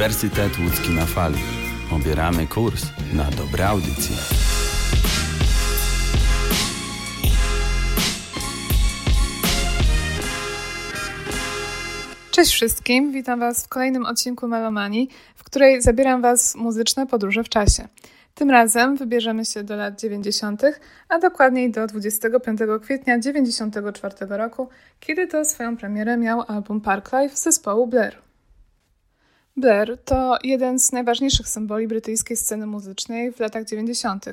Uniwersytet Łódzki na Fali. Obieramy kurs na dobre audycje. Cześć wszystkim, witam Was w kolejnym odcinku Melomanii, w której zabieram Was w muzyczne podróże w czasie. Tym razem wybierzemy się do lat 90., a dokładniej do 25 kwietnia 1994 roku, kiedy to swoją premierę miał album Parklife zespołu Blair. Blair to jeden z najważniejszych symboli brytyjskiej sceny muzycznej w latach 90.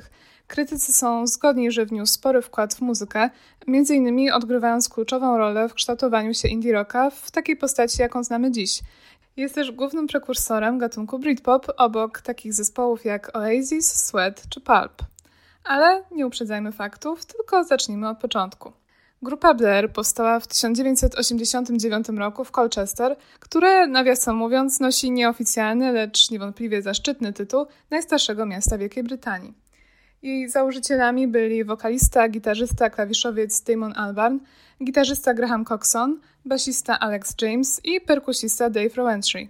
Krytycy są zgodni, że wniósł spory wkład w muzykę, innymi odgrywając kluczową rolę w kształtowaniu się indie rocka w takiej postaci, jaką znamy dziś. Jest też głównym prekursorem gatunku Britpop obok takich zespołów jak Oasis, Sweat czy Pulp. Ale nie uprzedzajmy faktów, tylko zacznijmy od początku. Grupa Blair powstała w 1989 roku w Colchester, które, nawiasem mówiąc, nosi nieoficjalny, lecz niewątpliwie zaszczytny tytuł najstarszego miasta Wielkiej Brytanii. Jej założycielami byli wokalista, gitarzysta, klawiszowiec Damon Albarn, gitarzysta Graham Coxon, basista Alex James i perkusista Dave Rowentry.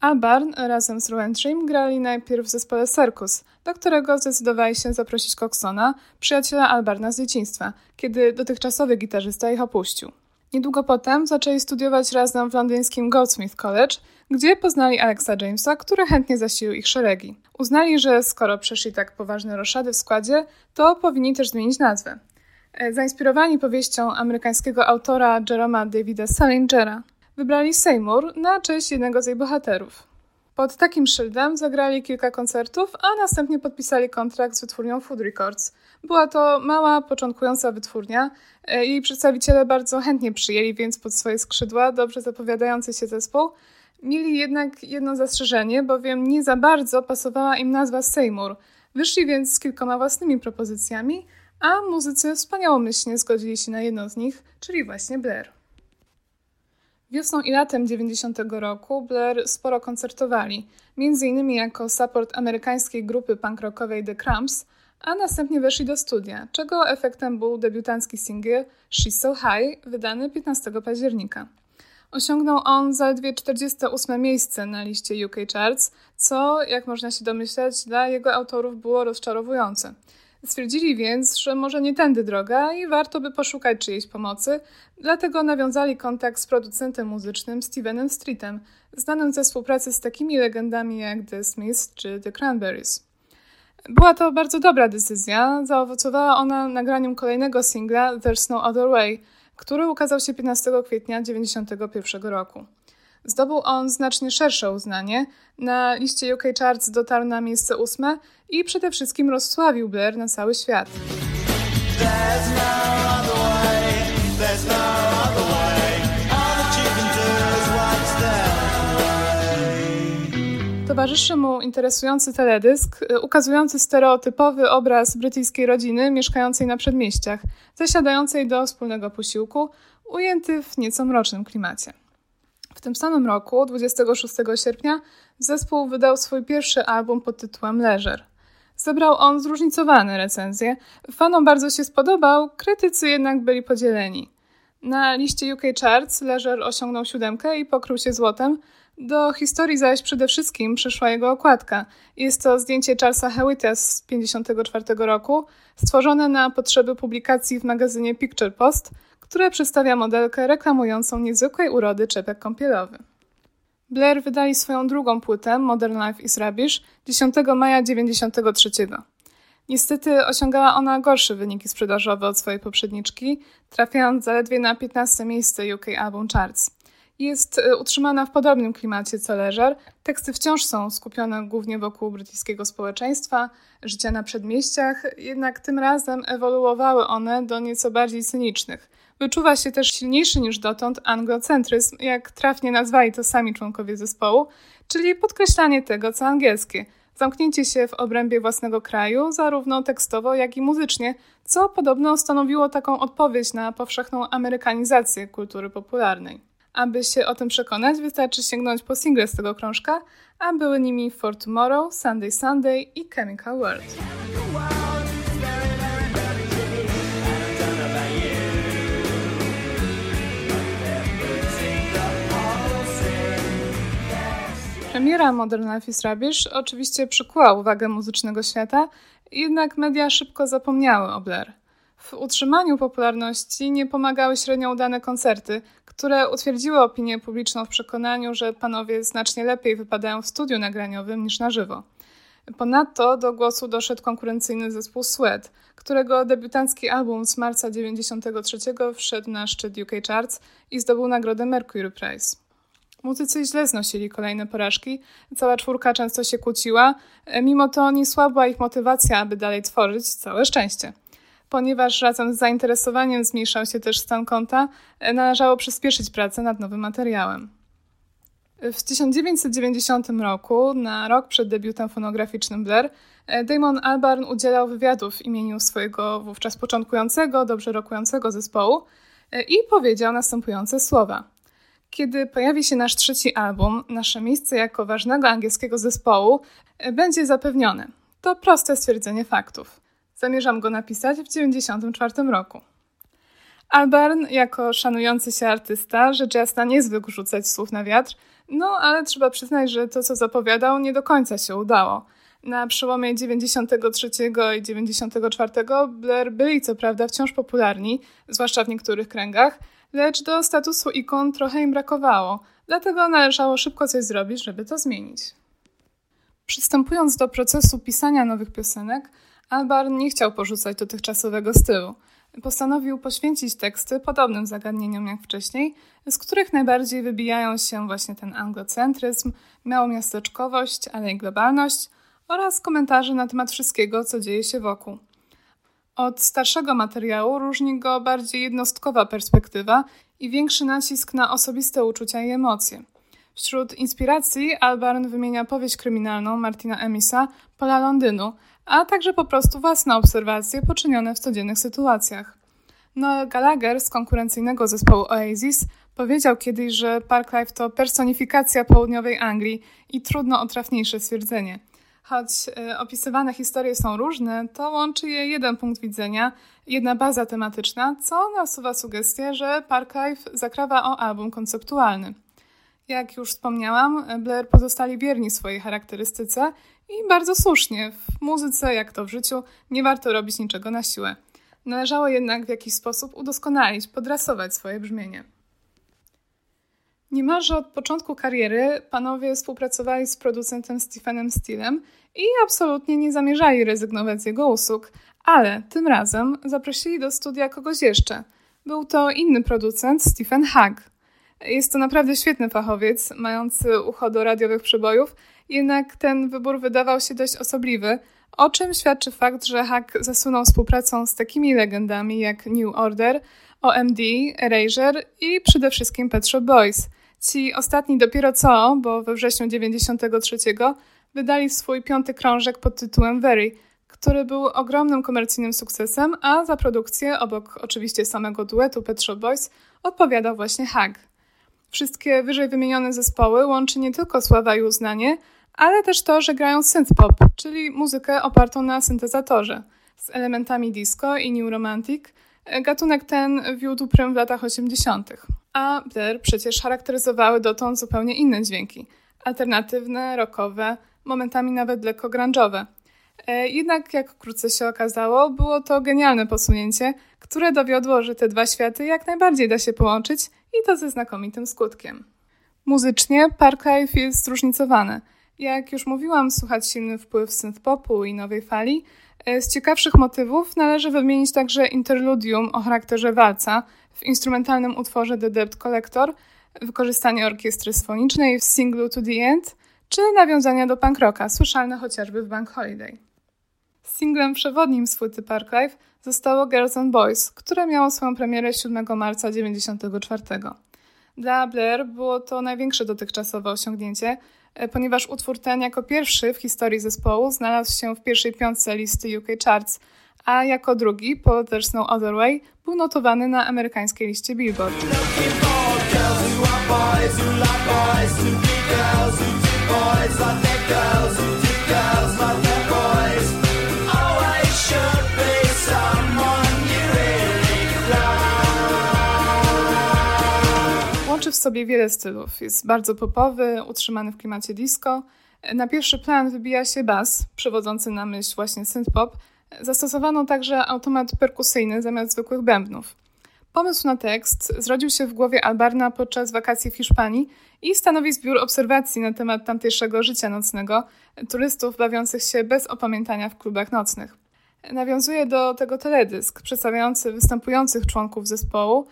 Albarn razem z Rowentrym grali najpierw w zespole Circus, do którego zdecydowali się zaprosić Coxona, przyjaciela Albarna z dzieciństwa, kiedy dotychczasowy gitarzysta ich opuścił. Niedługo potem zaczęli studiować razem w londyńskim Goldsmith College, gdzie poznali Alexa Jamesa, który chętnie zasilił ich szeregi. Uznali, że skoro przeszli tak poważne roszady w składzie, to powinni też zmienić nazwę. E, zainspirowani powieścią amerykańskiego autora Jeroma Davida Salingera, wybrali Seymour na cześć jednego z jej bohaterów. Pod takim szyldem zagrali kilka koncertów, a następnie podpisali kontrakt z wytwórnią Food Records. Była to mała, początkująca wytwórnia. E, jej przedstawiciele bardzo chętnie przyjęli więc pod swoje skrzydła dobrze zapowiadający się zespół. Mieli jednak jedno zastrzeżenie, bowiem nie za bardzo pasowała im nazwa Seymour. Wyszli więc z kilkoma własnymi propozycjami, a muzycy wspaniałomyślnie zgodzili się na jedną z nich, czyli właśnie Blair. Wiosną i latem 90 roku Blair sporo koncertowali, m.in. jako support amerykańskiej grupy punk rockowej The Cramps, a następnie weszli do studia, czego efektem był debiutancki singiel She's So High, wydany 15 października. Osiągnął on zaledwie 48 miejsce na liście UK Charts, co, jak można się domyśleć, dla jego autorów było rozczarowujące – Stwierdzili więc, że może nie tędy droga i warto by poszukać czyjejś pomocy, dlatego nawiązali kontakt z producentem muzycznym Stevenem Streetem, znanym ze współpracy z takimi legendami jak The Smiths czy The Cranberries. Była to bardzo dobra decyzja, zaowocowała ona nagraniem kolejnego singla There's No Other Way, który ukazał się 15 kwietnia 1991 roku. Zdobył on znacznie szersze uznanie. Na liście UK Charts dotarł na miejsce ósme i przede wszystkim rozsławił Blair na cały świat. Towarzyszy mu interesujący teledysk, ukazujący stereotypowy obraz brytyjskiej rodziny mieszkającej na przedmieściach, zasiadającej do wspólnego posiłku, ujęty w nieco mrocznym klimacie. W tym samym roku, 26 sierpnia, zespół wydał swój pierwszy album pod tytułem Leisure. Zebrał on zróżnicowane recenzje. Fanom bardzo się spodobał, krytycy jednak byli podzieleni. Na liście UK Charts Leisure osiągnął siódemkę i pokrył się złotem. Do historii zaś przede wszystkim przyszła jego okładka. Jest to zdjęcie Charlesa Hewita z 1954 roku, stworzone na potrzeby publikacji w magazynie Picture Post – które przedstawia modelkę reklamującą niezwykłej urody czepek kąpielowy. Blair wydali swoją drugą płytę Modern Life is Rubbish 10 maja 1993. Niestety osiągała ona gorsze wyniki sprzedażowe od swojej poprzedniczki, trafiając zaledwie na 15 miejsce UK Album Charts. Jest y, utrzymana w podobnym klimacie co Leżer. Teksty wciąż są skupione głównie wokół brytyjskiego społeczeństwa, życia na przedmieściach, jednak tym razem ewoluowały one do nieco bardziej cynicznych – Wyczuwa się też silniejszy niż dotąd anglocentryzm, jak trafnie nazwali to sami członkowie zespołu, czyli podkreślanie tego, co angielskie, zamknięcie się w obrębie własnego kraju, zarówno tekstowo, jak i muzycznie, co podobno stanowiło taką odpowiedź na powszechną amerykanizację kultury popularnej. Aby się o tym przekonać, wystarczy sięgnąć po single z tego krążka, a były nimi For Tomorrow, Sunday Sunday i Chemical World. Premiera Modern Life is Rubbish oczywiście przykuła uwagę muzycznego świata, jednak media szybko zapomniały o Blair. W utrzymaniu popularności nie pomagały średnio udane koncerty, które utwierdziły opinię publiczną w przekonaniu, że panowie znacznie lepiej wypadają w studiu nagraniowym niż na żywo. Ponadto do głosu doszedł konkurencyjny zespół Sweat, którego debiutancki album z marca 1993 wszedł na szczyt UK Charts i zdobył nagrodę Mercury Prize. Muzycy źle znosili kolejne porażki, cała czwórka często się kłóciła, mimo to nie słabła ich motywacja, aby dalej tworzyć, całe szczęście. Ponieważ razem z zainteresowaniem zmniejszał się też stan konta, należało przyspieszyć pracę nad nowym materiałem. W 1990 roku, na rok przed debiutem fonograficznym Blair, Damon Albarn udzielał wywiadów w imieniu swojego wówczas początkującego, dobrze rokującego zespołu i powiedział następujące słowa. Kiedy pojawi się nasz trzeci album, nasze miejsce jako ważnego angielskiego zespołu będzie zapewnione. To proste stwierdzenie faktów. Zamierzam go napisać w 1994 roku. Albarn, jako szanujący się artysta, rzecz jasna nie zwykł rzucać słów na wiatr, no ale trzeba przyznać, że to, co zapowiadał, nie do końca się udało. Na przełomie 93 i 94 Blair byli co prawda wciąż popularni, zwłaszcza w niektórych kręgach, lecz do statusu ikon trochę im brakowało, dlatego należało szybko coś zrobić, żeby to zmienić. Przystępując do procesu pisania nowych piosenek, Albarn nie chciał porzucać dotychczasowego stylu. Postanowił poświęcić teksty podobnym zagadnieniom jak wcześniej, z których najbardziej wybijają się właśnie ten anglocentryzm, małomiasteczkowość, ale i globalność oraz komentarze na temat wszystkiego, co dzieje się wokół. Od starszego materiału różni go bardziej jednostkowa perspektywa i większy nacisk na osobiste uczucia i emocje. Wśród inspiracji Albarn wymienia powieść kryminalną Martina Emisa Pola Londynu, a także po prostu własne obserwacje poczynione w codziennych sytuacjach. Noel Gallagher z konkurencyjnego zespołu Oasis powiedział kiedyś, że Parklife to personifikacja południowej Anglii i trudno o trafniejsze stwierdzenie. Choć y, opisywane historie są różne, to łączy je jeden punkt widzenia, jedna baza tematyczna, co nasuwa sugestię, że Parklife zakrawa o album konceptualny. Jak już wspomniałam, Blair pozostali wierni swojej charakterystyce i bardzo słusznie. W muzyce, jak to w życiu, nie warto robić niczego na siłę. Należało jednak w jakiś sposób udoskonalić, podrasować swoje brzmienie. Niemalże od początku kariery panowie współpracowali z producentem Stephenem Steelem i absolutnie nie zamierzali rezygnować z jego usług, ale tym razem zaprosili do studia kogoś jeszcze. Był to inny producent, Stephen Hug. Jest to naprawdę świetny fachowiec, mający ucho do radiowych przebojów, jednak ten wybór wydawał się dość osobliwy, o czym świadczy fakt, że Hug zasunął współpracą z takimi legendami jak New Order, OMD, Erasure i przede wszystkim Pet Shop Boys – Ci ostatni dopiero co, bo we wrześniu 93 wydali swój piąty krążek pod tytułem Very, który był ogromnym komercyjnym sukcesem, a za produkcję, obok oczywiście samego duetu Pet Shop Boys, odpowiadał właśnie Hag. Wszystkie wyżej wymienione zespoły łączy nie tylko sława i uznanie, ale też to, że grają synth-pop, czyli muzykę opartą na syntezatorze, z elementami disco i new romantic. Gatunek ten wiódł prym w latach 80 a Blair przecież charakteryzowały dotąd zupełnie inne dźwięki. Alternatywne, rockowe, momentami nawet lekko grunge'owe. E, jednak, jak wkrótce się okazało, było to genialne posunięcie, które dowiodło, że te dwa światy jak najbardziej da się połączyć i to ze znakomitym skutkiem. Muzycznie Parklife jest zróżnicowany. Jak już mówiłam, słuchać silny wpływ synth-popu i nowej fali. E, z ciekawszych motywów należy wymienić także interludium o charakterze walca, w instrumentalnym utworze The Debt Collector, wykorzystanie orkiestry sfonicznej w singlu To The End, czy nawiązania do punk rocka, słyszalne chociażby w Bank Holiday. Singlem przewodnim z płyty Parklife zostało Girls and Boys, które miało swoją premierę 7 marca 1994. Dla Blair było to największe dotychczasowe osiągnięcie, ponieważ utwór ten jako pierwszy w historii zespołu znalazł się w pierwszej piątce listy UK Charts – a jako drugi po There's No Other Way był notowany na amerykańskiej liście Billboard. Łączy w sobie wiele stylów. Jest bardzo popowy, utrzymany w klimacie disco. Na pierwszy plan wybija się bas, przewodzący na myśl właśnie synth-pop. Zastosowano także automat perkusyjny zamiast zwykłych bębnów. Pomysł na tekst zrodził się w głowie Albarna podczas wakacji w Hiszpanii i stanowi zbiór obserwacji na temat tamtejszego życia nocnego, turystów bawiących się bez opamiętania w klubach nocnych. Nawiązuje do tego teledysk przedstawiający występujących członków zespołu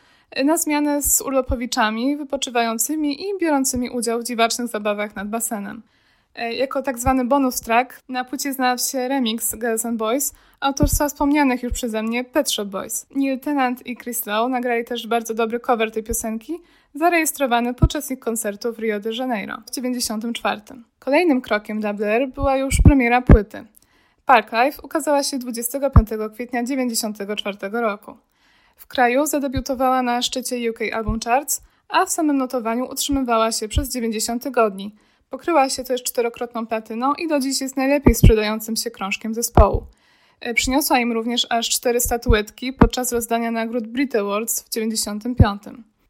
na zmianę z urlopowiczami wypoczywającymi i biorącymi udział w dziwacznych zabawach nad basenem. E, jako tak zwany bonus track na płycie znalazł się remix Girls and Boys autorstwa wspomnianych już przeze mnie Pet Shop Boys. Neil Tennant i Chris Lowe nagrali też bardzo dobry cover tej piosenki, zarejestrowany podczas ich koncertu w Rio de Janeiro w 1994. Kolejnym krokiem dla była już premiera płyty. Parklife ukazała się 25 kwietnia 1994 roku. W kraju zadebiutowała na szczycie UK Album Charts, a w samym notowaniu utrzymywała się przez 90 tygodni. Pokryła się też czterokrotną platyną i do dziś jest najlepiej sprzedającym się krążkiem zespołu. E, przyniosła im również aż cztery statuetki podczas rozdania nagród Brit Awards w 95.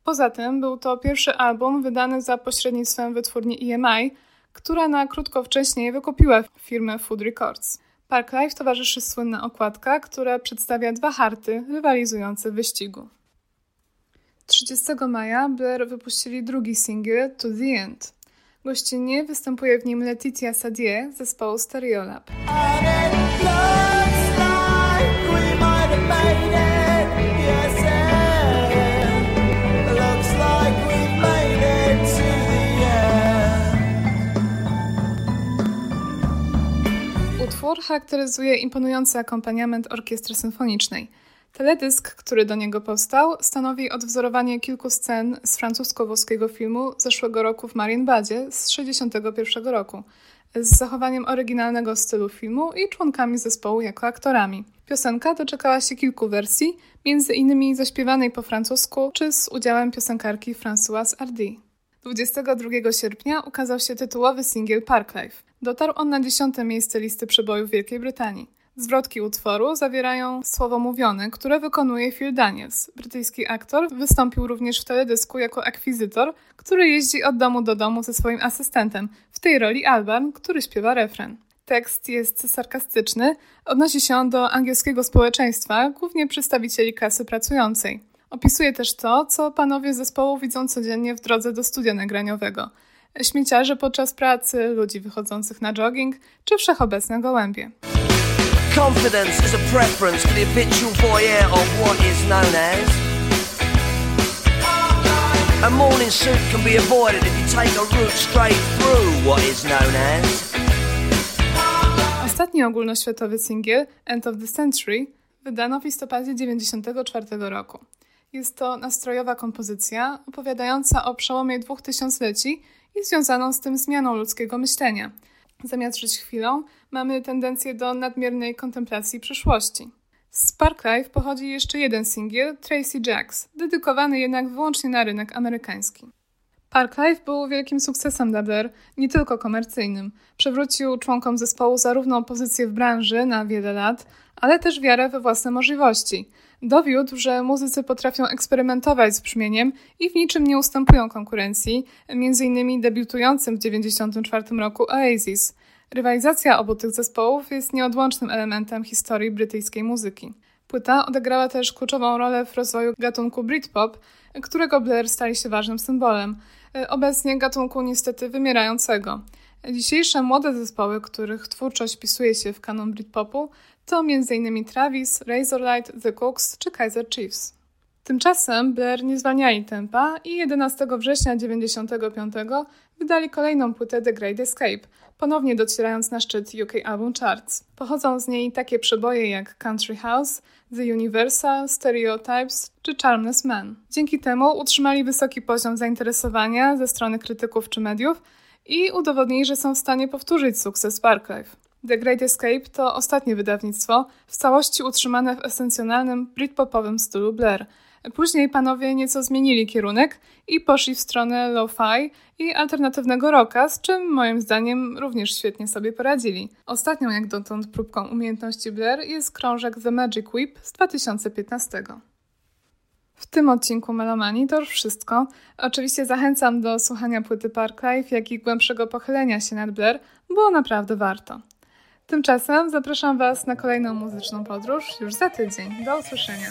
Poza tym był to pierwszy album wydany za pośrednictwem wytwórni EMI, która na krótko wcześniej wykupiła firmę Food Records. Parklife towarzyszy słynna okładka, która przedstawia dwa harty rywalizujące w wyścigu. 30 maja Blair wypuścili drugi singiel To The End. Gościnnie występuje w nim Letitia Sadie z zespołu Stereolab. Utwór charakteryzuje imponujący akompaniament orkiestry symfonicznej. Teledysk, który do niego powstał, stanowi odwzorowanie kilku scen z francusko-włoskiego filmu zeszłego roku w Marienbadzie z 1961 roku, z zachowaniem oryginalnego stylu filmu i członkami zespołu jako aktorami. Piosenka doczekała się kilku wersji, między innymi zaśpiewanej po francusku czy z udziałem piosenkarki Françoise Hardy. 22 sierpnia ukazał się tytułowy singiel Parklife. Dotarł on na dziesiąte miejsce listy przebojów Wielkiej Brytanii. Zwrotki utworu zawierają słowo mówione, które wykonuje Phil Daniels. Brytyjski aktor wystąpił również w teledysku jako akwizytor, który jeździ od domu do domu ze swoim asystentem, w tej roli Alban, który śpiewa refren. Tekst jest sarkastyczny, odnosi się on do angielskiego społeczeństwa, głównie przedstawicieli klasy pracującej. Opisuje też to, co panowie zespołu widzą codziennie w drodze do studia nagraniowego. Śmieciarze podczas pracy, ludzi wychodzących na jogging, czy wszechobecne gołębie. Confidence is a preference for the habitual voyeur of what is known as. A morning suit can be avoided if you take a route straight through what is known as. Ostatni ogólnoświatowy singiel, End of the Century, wydano w listopadzie 1994 roku. Jest to nastrojowa kompozycja opowiadająca o przełomie dwóch tysiącleci i związaną z tym zmianą ludzkiego myślenia. Zamiast żyć chwilą, mamy tendencję do nadmiernej kontemplacji przyszłości. Z Parklife pochodzi jeszcze jeden singiel, Tracy Jacks, dedykowany jednak wyłącznie na rynek amerykański. Parklife był wielkim sukcesem dla Blair, nie tylko komercyjnym. Przewrócił członkom zespołu zarówno pozycję w branży na wiele lat, ale też wiarę we własne możliwości. Dowiódł, że muzycy potrafią eksperymentować z brzmieniem i w niczym nie ustępują konkurencji, m.in. debiutującym w 1994 roku Oasis. Rywalizacja obu tych zespołów jest nieodłącznym elementem historii brytyjskiej muzyki. Płyta odegrała też kluczową rolę w rozwoju gatunku Britpop, którego Blair stali się ważnym symbolem. Obecnie gatunku niestety wymierającego. Dzisiejsze młode zespoły, których twórczość wpisuje się w kanon Britpopu, to m.in. Travis, Razorlight, The Cooks czy Kaiser Chiefs. Tymczasem Blair nie zwalniali tempa i 11 września 1995 wydali kolejną płytę The Great Escape, ponownie docierając na szczyt UK Album Charts. Pochodzą z niej takie przeboje jak Country House, The Universal, Stereotypes czy Charmless Man. Dzięki temu utrzymali wysoki poziom zainteresowania ze strony krytyków czy mediów i udowodnili, że są w stanie powtórzyć sukces Parklife. The Great Escape to ostatnie wydawnictwo, w całości utrzymane w esencjonalnym britpopowym stylu Blair. Później panowie nieco zmienili kierunek i poszli w stronę lo-fi i alternatywnego rocka, z czym moim zdaniem również świetnie sobie poradzili. Ostatnią jak dotąd próbką umiejętności Blair jest krążek The Magic Whip z 2015. W tym odcinku Melomanii to już wszystko. Oczywiście zachęcam do słuchania płyty Parklife, jak i głębszego pochylenia się nad Blair, bo naprawdę warto. Tymczasem zapraszam Was na kolejną muzyczną podróż już za tydzień. Do usłyszenia.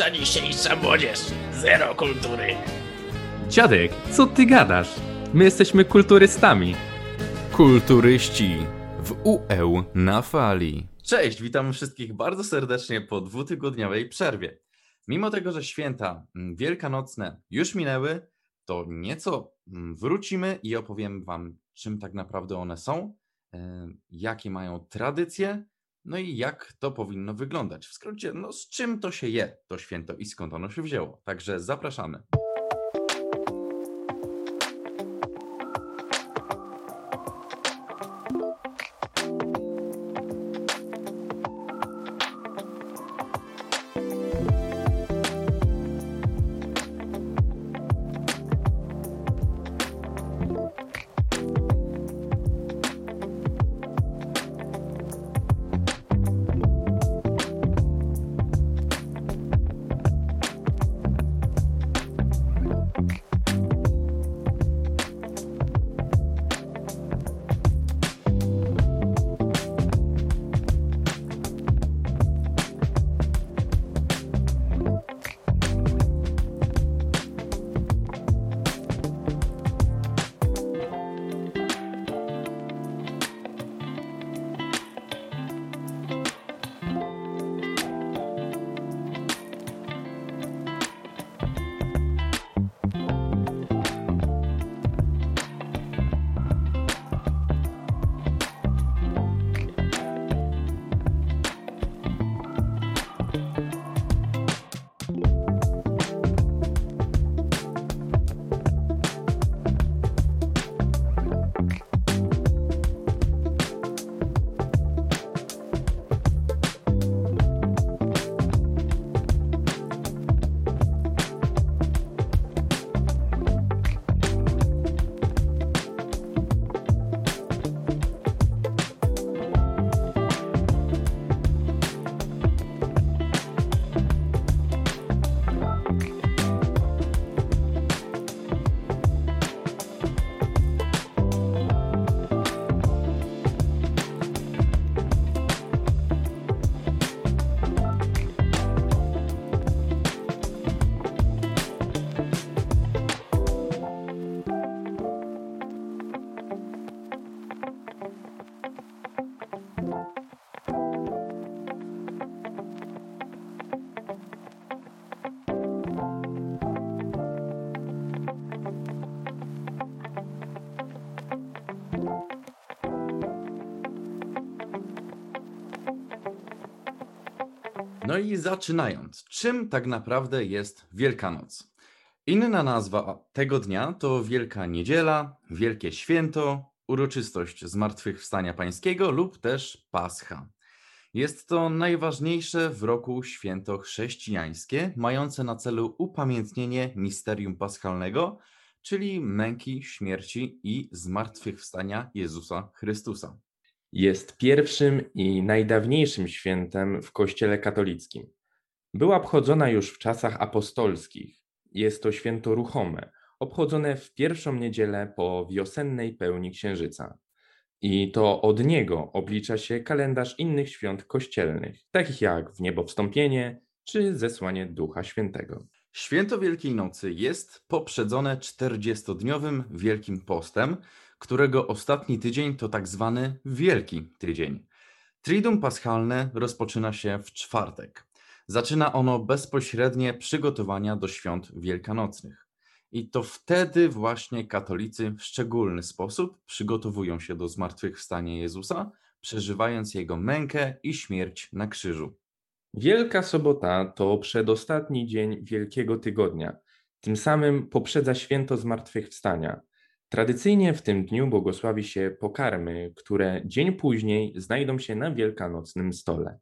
Ta dzisiejsza młodzież. Zero kultury. Dziadek, co ty gadasz? My jesteśmy kulturystami. Kulturyści w UE na fali. Cześć, witam wszystkich bardzo serdecznie po dwutygodniowej przerwie. Mimo tego, że święta mm, wielkanocne już minęły, to nieco mm, wrócimy i opowiem Wam, czym tak naprawdę one są, jakie mają tradycje, no i jak to powinno wyglądać. W skrócie, no z czym to się je, to święto i skąd ono się wzięło. Także zapraszamy. I zaczynając, czym tak naprawdę jest Wielkanoc? Inna nazwa tego dnia to Wielka Niedziela, Wielkie Święto, uroczystość Zmartwychwstania Pańskiego lub też Pascha. Jest to najważniejsze w roku święto chrześcijańskie, mające na celu upamiętnienie misterium paschalnego, czyli męki, śmierci i zmartwychwstania Jezusa Chrystusa. Jest pierwszym i najdawniejszym świętem w Kościele katolickim. Była obchodzona już w czasach apostolskich. Jest to święto ruchome, obchodzone w pierwszą niedzielę po wiosennej pełni księżyca. I to od niego oblicza się kalendarz innych świąt kościelnych, takich jak w niebo wstąpienie czy zesłanie Ducha Świętego. Święto Wielkiej Nocy jest poprzedzone 40-dniowym Wielkim Postem, którego ostatni tydzień to tak zwany Wielki Tydzień. Triduum Paschalne rozpoczyna się w czwartek. Zaczyna ono bezpośrednie przygotowania do świąt wielkanocnych. I to wtedy właśnie katolicy w szczególny sposób przygotowują się do zmartwychwstania Jezusa, przeżywając jego mękę i śmierć na krzyżu. Wielka Sobota to przedostatni dzień Wielkiego Tygodnia. Tym samym poprzedza święto Zmartwychwstania. Tradycyjnie w tym dniu błogosławi się pokarmy, które dzień później znajdą się na wielkanocnym stole.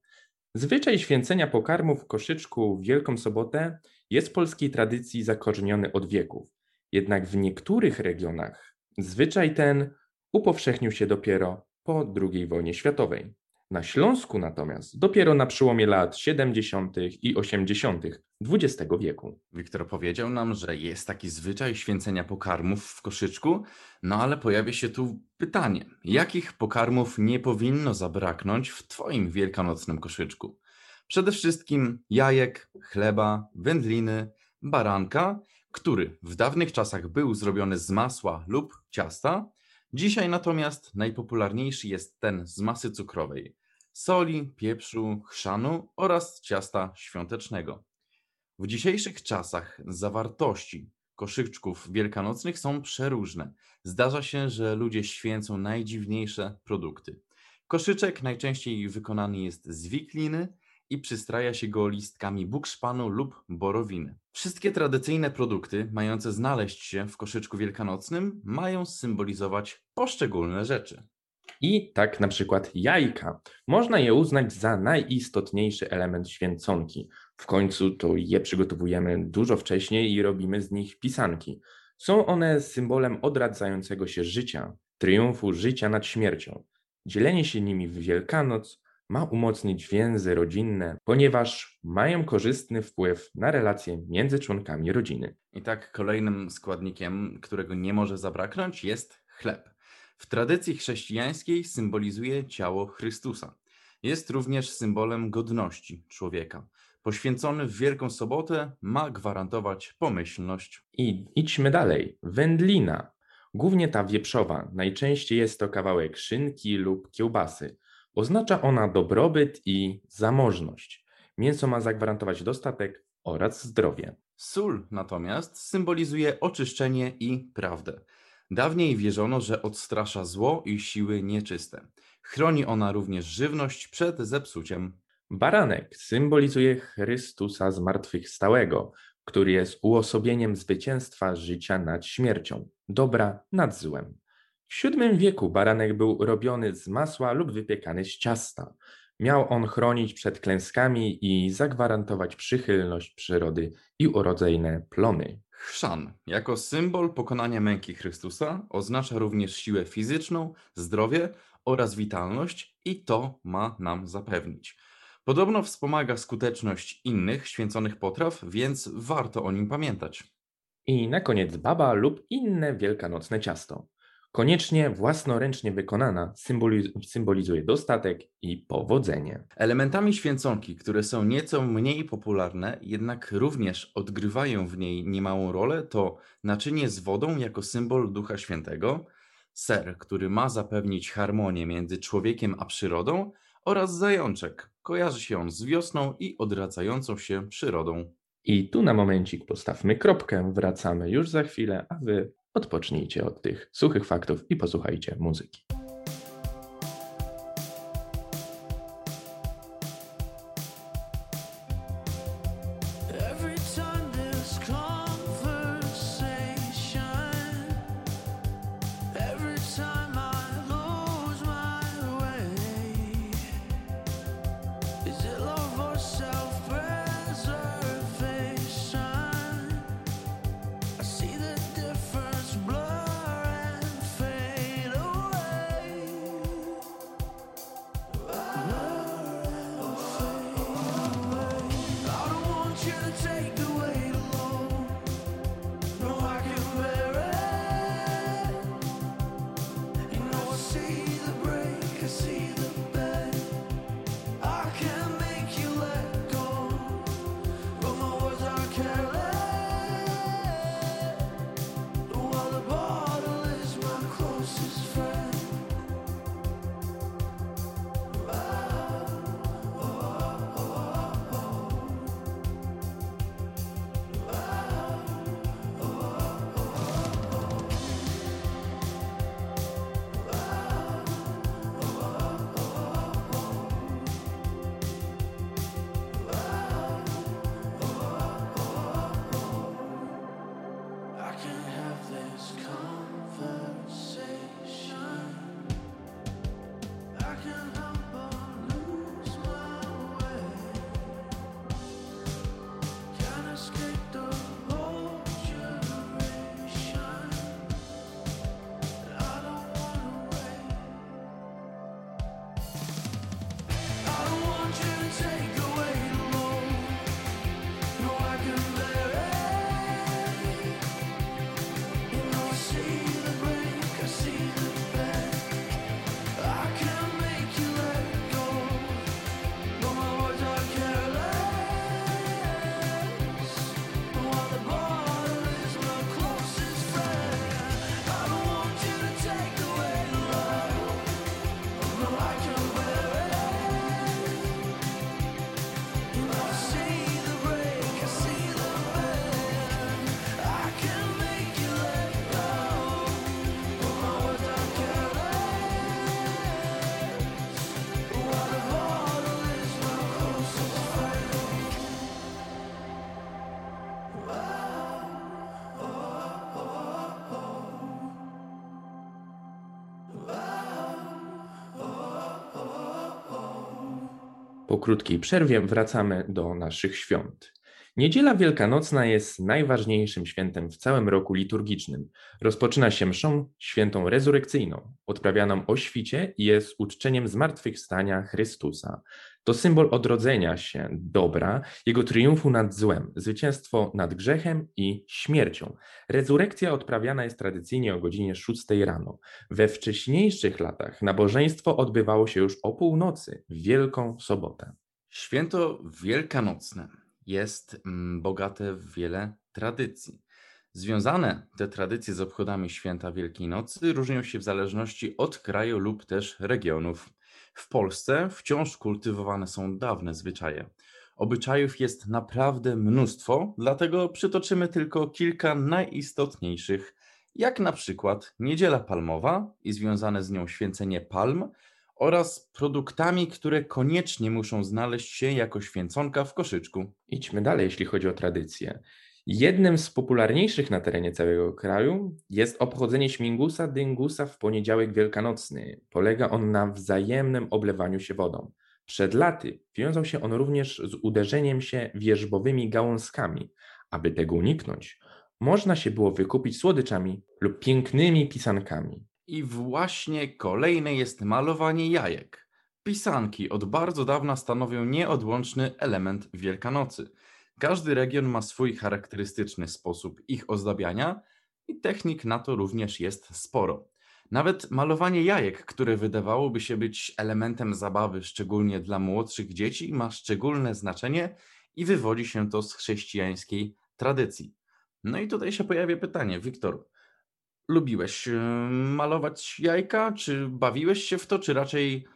Zwyczaj święcenia pokarmów w koszyczku w Wielką Sobotę jest w polskiej tradycji zakorzeniony od wieków. Jednak w niektórych regionach zwyczaj ten upowszechnił się dopiero po II wojnie światowej. Na Śląsku natomiast dopiero na przełomie lat 70. i 80. XX wieku. Wiktor powiedział nam, że jest taki zwyczaj święcenia pokarmów w koszyczku, no ale pojawia się tu pytanie: jakich pokarmów nie powinno zabraknąć w Twoim wielkanocnym koszyczku? Przede wszystkim jajek, chleba, wędliny, baranka, który w dawnych czasach był zrobiony z masła lub ciasta, dzisiaj natomiast najpopularniejszy jest ten z masy cukrowej, soli, pieprzu, chrzanu oraz ciasta świątecznego. W dzisiejszych czasach zawartości koszyczków wielkanocnych są przeróżne. Zdarza się, że ludzie święcą najdziwniejsze produkty. Koszyczek najczęściej wykonany jest z wikliny i przystraja się go listkami bukszpanu lub borowiny. Wszystkie tradycyjne produkty mające znaleźć się w koszyczku wielkanocnym mają symbolizować poszczególne rzeczy. I tak na przykład jajka. Można je uznać za najistotniejszy element święconki. W końcu to je przygotowujemy dużo wcześniej i robimy z nich pisanki. Są one symbolem odradzającego się życia, triumfu życia nad śmiercią. Dzielenie się nimi w Wielkanoc ma umocnić więzy rodzinne, ponieważ mają korzystny wpływ na relacje między członkami rodziny. I tak kolejnym składnikiem, którego nie może zabraknąć, jest chleb. W tradycji chrześcijańskiej symbolizuje ciało Chrystusa. Jest również symbolem godności człowieka. Poświęcony w Wielką Sobotę ma gwarantować pomyślność. I idźmy dalej. Wędlina. Głównie ta wieprzowa. Najczęściej jest to kawałek szynki lub kiełbasy. Oznacza ona dobrobyt i zamożność. Mięso ma zagwarantować dostatek oraz zdrowie. Sól natomiast symbolizuje oczyszczenie i prawdę. Dawniej wierzono, że odstrasza zło i siły nieczyste. Chroni ona również żywność przed zepsuciem. Baranek symbolizuje Chrystusa zmartwychwstałego, który jest uosobieniem zwycięstwa życia nad śmiercią, dobra nad złem. W VII wieku baranek był robiony z masła lub wypiekany z ciasta. Miał on chronić przed klęskami i zagwarantować przychylność przyrody i urodzajne plony. Chrzan, jako symbol pokonania męki Chrystusa, oznacza również siłę fizyczną, zdrowie oraz witalność i to ma nam zapewnić. Podobno wspomaga skuteczność innych święconych potraw, więc warto o nim pamiętać. I na koniec baba lub inne wielkanocne ciasto. Koniecznie własnoręcznie wykonana symboliz- symbolizuje dostatek i powodzenie. Elementami święconki, które są nieco mniej popularne, jednak również odgrywają w niej niemałą rolę, to naczynie z wodą jako symbol Ducha Świętego, ser, który ma zapewnić harmonię między człowiekiem a przyrodą, oraz zajączek. Kojarzy się on z wiosną i odradzającą się przyrodą. I tu na momencik postawmy kropkę, wracamy już za chwilę, a wy odpocznijcie od tych suchych faktów i posłuchajcie muzyki. Po krótkiej przerwie wracamy do naszych świąt. Niedziela Wielkanocna jest najważniejszym świętem w całym roku liturgicznym. Rozpoczyna się mszą świętą rezurekcyjną, odprawianą o świcie i jest uczczeniem zmartwychwstania Chrystusa. To symbol odrodzenia się dobra, jego triumfu nad złem, zwycięstwo nad grzechem i śmiercią. Rezurekcja odprawiana jest tradycyjnie o godzinie 6 rano. We wcześniejszych latach nabożeństwo odbywało się już o północy, w Wielką Sobotę. Święto Wielkanocne jest mm, bogate w wiele tradycji. Związane te tradycje z obchodami święta Wielkiej Nocy różnią się w zależności od kraju lub też regionów. W Polsce wciąż kultywowane są dawne zwyczaje. Obyczajów jest naprawdę mnóstwo, dlatego przytoczymy tylko kilka najistotniejszych, jak na przykład Niedziela Palmowa i związane z nią święcenie palm oraz produktami, które koniecznie muszą znaleźć się jako święconka w koszyczku. Idźmy dalej, jeśli chodzi o tradycję. Jednym z popularniejszych na terenie całego kraju jest obchodzenie śmigusa dyngusa w poniedziałek wielkanocny. Polega on na wzajemnym oblewaniu się wodą. Przed laty wiązał się on również z uderzeniem się wierzbowymi gałązkami. Aby tego uniknąć, można się było wykupić słodyczami lub pięknymi pisankami. I właśnie kolejne jest malowanie jajek. Pisanki od bardzo dawna stanowią nieodłączny element Wielkanocy. Każdy region ma swój charakterystyczny sposób ich ozdabiania i technik na to również jest sporo. Nawet malowanie jajek, które wydawałoby się być elementem zabawy, szczególnie dla młodszych dzieci, ma szczególne znaczenie i wywodzi się to z chrześcijańskiej tradycji. No i tutaj się pojawia pytanie, Wiktor, lubiłeś malować jajka? Czy bawiłeś się w to, czy raczej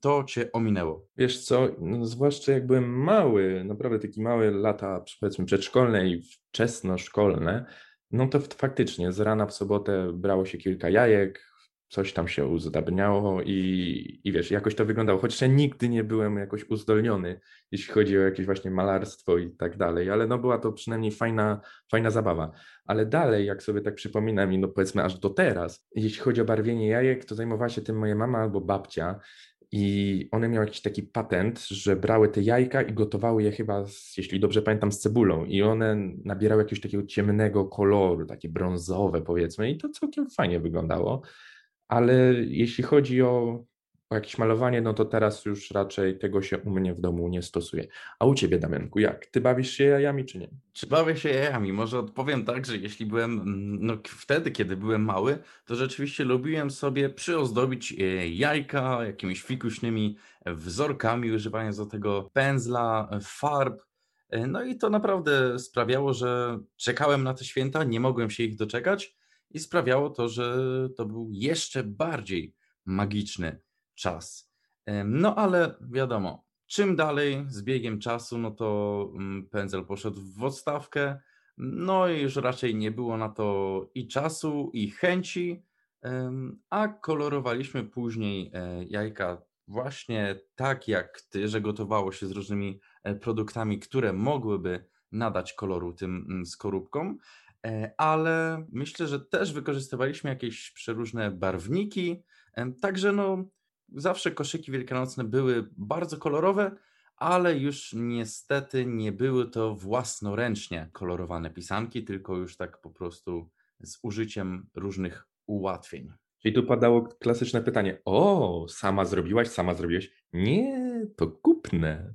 to cię ominęło? Wiesz co, no, zwłaszcza jak byłem mały, naprawdę takie małe lata, powiedzmy przedszkolne i wczesnoszkolne, no to faktycznie z rana w sobotę brało się kilka jajek, coś tam się uzdabniało i, i wiesz, jakoś to wyglądało. Chociaż ja nigdy nie byłem jakoś uzdolniony, jeśli chodzi o jakieś właśnie malarstwo i tak dalej, ale no była to przynajmniej fajna, fajna zabawa. Ale dalej, jak sobie tak przypominam i no powiedzmy aż do teraz, jeśli chodzi o barwienie jajek, to zajmowała się tym moja mama albo babcia i one miały jakiś taki patent, że brały te jajka i gotowały je chyba, z, jeśli dobrze pamiętam, z cebulą i one nabierały jakiegoś takiego ciemnego koloru, takie brązowe powiedzmy i to całkiem fajnie wyglądało. Ale jeśli chodzi o, jakieś malowanie, no to teraz już raczej tego się u mnie w domu nie stosuje. A u ciebie, Damianku, jak? Ty bawisz się jajami, czy nie? Czy bawię się jajami? Może odpowiem tak, że jeśli byłem, mm, no wtedy, kiedy byłem mały, to rzeczywiście lubiłem sobie przyozdobić e, jajka jakimiś fikuśnymi wzorkami, używając do tego pędzla, farb. E, no i to naprawdę sprawiało, że czekałem na te święta, nie mogłem się ich doczekać i sprawiało to, że to był jeszcze bardziej magiczny czas. No ale wiadomo, czym dalej z biegiem czasu, no to mm, pędzel poszedł w odstawkę, no i już raczej nie było na to i czasu, i chęci, a kolorowaliśmy później e, jajka właśnie tak jak ty, że gotowało się z różnymi e, produktami, które mogłyby nadać koloru tym mm, skorupkom. E, ale myślę, że też wykorzystywaliśmy jakieś przeróżne barwniki. e, Także no, zawsze koszyki wielkanocne były bardzo kolorowe, ale już niestety nie były to własnoręcznie kolorowane pisanki, tylko już tak po prostu z użyciem różnych ułatwień. Czyli tu padało klasyczne pytanie: O, sama zrobiłaś, sama zrobiłeś? Nie, to kupne.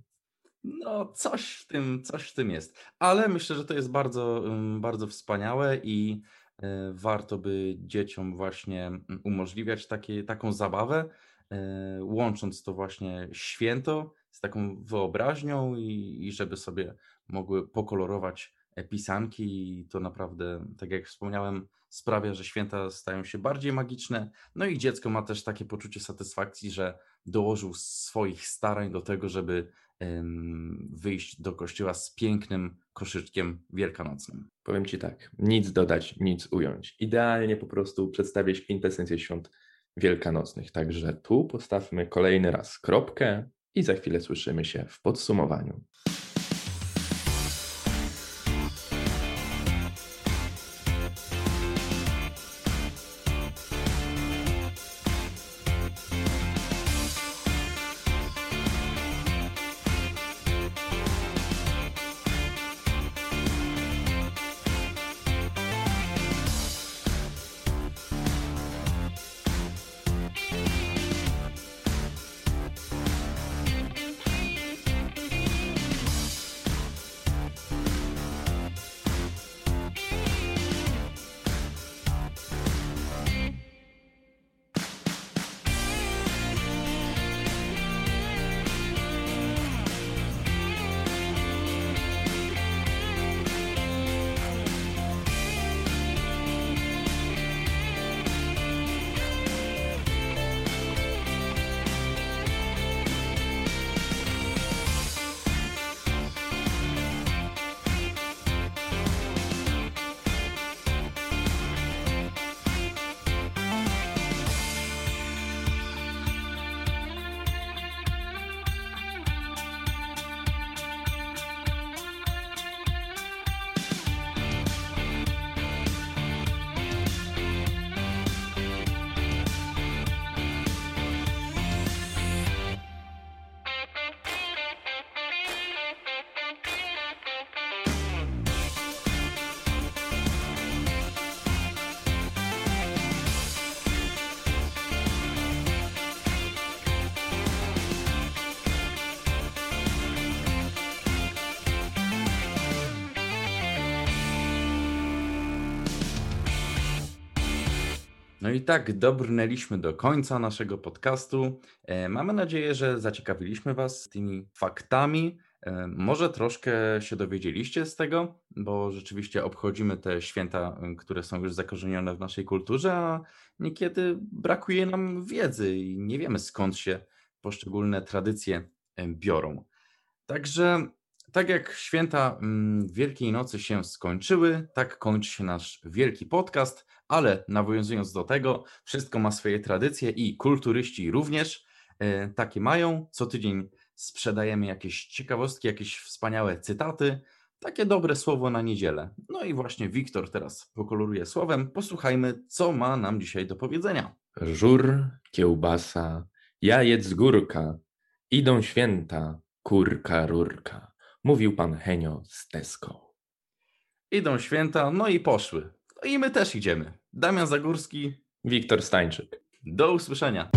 No, coś w tym, coś w tym jest. Ale myślę, że to jest bardzo, ym, bardzo wspaniałe i y, warto by dzieciom właśnie mm, umożliwiać takie, taką zabawę, y, łącząc to właśnie święto z taką wyobraźnią i, i żeby sobie mogły pokolorować e, pisanki i to naprawdę, tak jak wspomniałem, sprawia, że święta stają się bardziej magiczne. No i dziecko ma też takie poczucie satysfakcji, że dołożył swoich starań do tego, żeby wyjść do kościoła z pięknym koszyczkiem wielkanocnym. Powiem ci tak, nic dodać, nic ująć. Idealnie po prostu przedstawiać kwintesencję świąt wielkanocnych. Także tu postawmy kolejny raz kropkę i za chwilę słyszymy się w podsumowaniu. No i tak dobrnęliśmy do końca naszego podcastu. E, Mamy nadzieję, że zaciekawiliśmy Was tymi faktami. E, Może troszkę się dowiedzieliście z tego, bo rzeczywiście obchodzimy te święta, y, które są już zakorzenione w naszej kulturze, a niekiedy brakuje nam wiedzy i nie wiemy skąd się poszczególne tradycje e, biorą. Także tak jak święta mm, Wielkiej Nocy się skończyły, tak kończy się nasz wielki podcast, ale nawiązując do tego, wszystko ma swoje tradycje i kulturyści również e, takie mają. Co tydzień sprzedajemy jakieś ciekawostki, jakieś wspaniałe cytaty, takie dobre słowo na niedzielę. No i właśnie Wiktor teraz pokoloruje słowem. Posłuchajmy, co ma nam dzisiaj do powiedzenia. Żur, kiełbasa, jajec górka, idą święta, kurka, rurka. Mówił pan Henio z Tesco. Idą święta, no i poszły. No i my też idziemy. Damian Zagórski, Wiktor Stańczyk. do usłyszenia.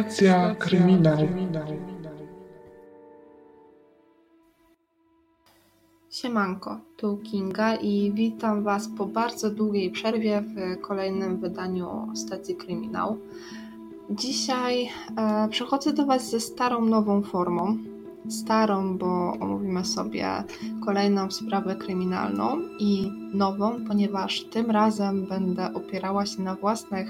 Stacja kryminał. Siemanko, tu Kinga i witam Was po bardzo długiej przerwie w kolejnym wydaniu Stacji Kryminał. Dzisiaj e, przychodzę do Was ze starą, nową formą. Starą, bo omówimy sobie kolejną sprawę kryminalną i nową, ponieważ tym razem będę opierała się na własnych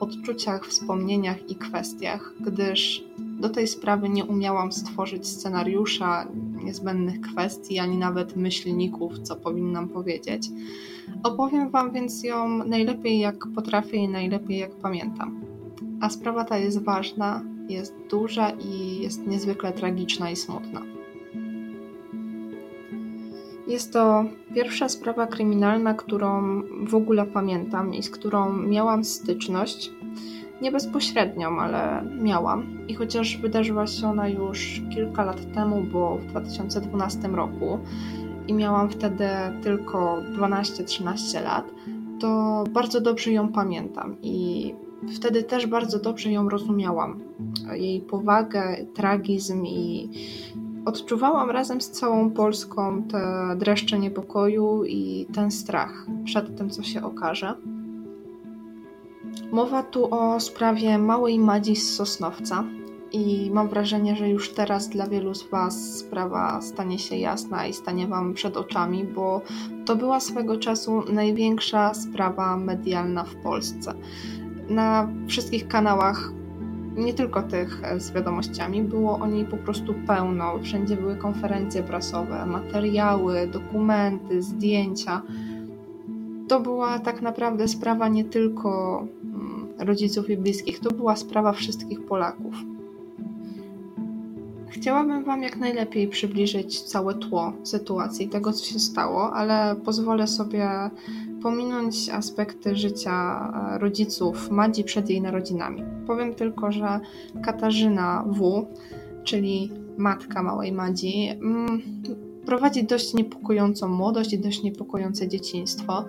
odczuciach, wspomnieniach i kwestiach, gdyż do tej sprawy nie umiałam stworzyć scenariusza, niezbędnych kwestii, ani nawet myślników, co powinnam powiedzieć. Opowiem Wam więc ją najlepiej jak potrafię i najlepiej jak pamiętam. A sprawa ta jest ważna, jest duża i jest niezwykle tragiczna i smutna. Jest to pierwsza sprawa kryminalna, którą w ogóle pamiętam i z którą miałam styczność. Nie bezpośrednią, ale miałam. I chociaż wydarzyła się ona już kilka lat temu, bo w 2012 roku i miałam wtedy tylko 12-13 lat, to bardzo dobrze ją pamiętam i wtedy też bardzo dobrze ją rozumiałam. Jej powagę, tragizm i odczuwałam razem z całą Polską te dreszcze niepokoju i ten strach przed tym, co się okaże. Mowa tu o sprawie małej Madzi z Sosnowca i mam wrażenie, że już teraz dla wielu z Was sprawa stanie się jasna i stanie Wam przed oczami, bo to była swego czasu największa sprawa medialna w Polsce. Na wszystkich kanałach nie tylko tych z wiadomościami, było o niej po prostu pełno. Wszędzie były konferencje prasowe, materiały, dokumenty, zdjęcia. To była tak naprawdę sprawa nie tylko mm, rodziców i bliskich, to była sprawa wszystkich Polaków. Chciałabym Wam jak najlepiej przybliżyć całe tło sytuacji, tego co się stało, ale pozwolę sobie pominąć aspekty życia e, rodziców Madzi przed jej narodzinami. Powiem tylko, że Katarzyna W., czyli matka małej Madzi, mm, prowadzi dość niepokojącą młodość i dość niepokojące dzieciństwo.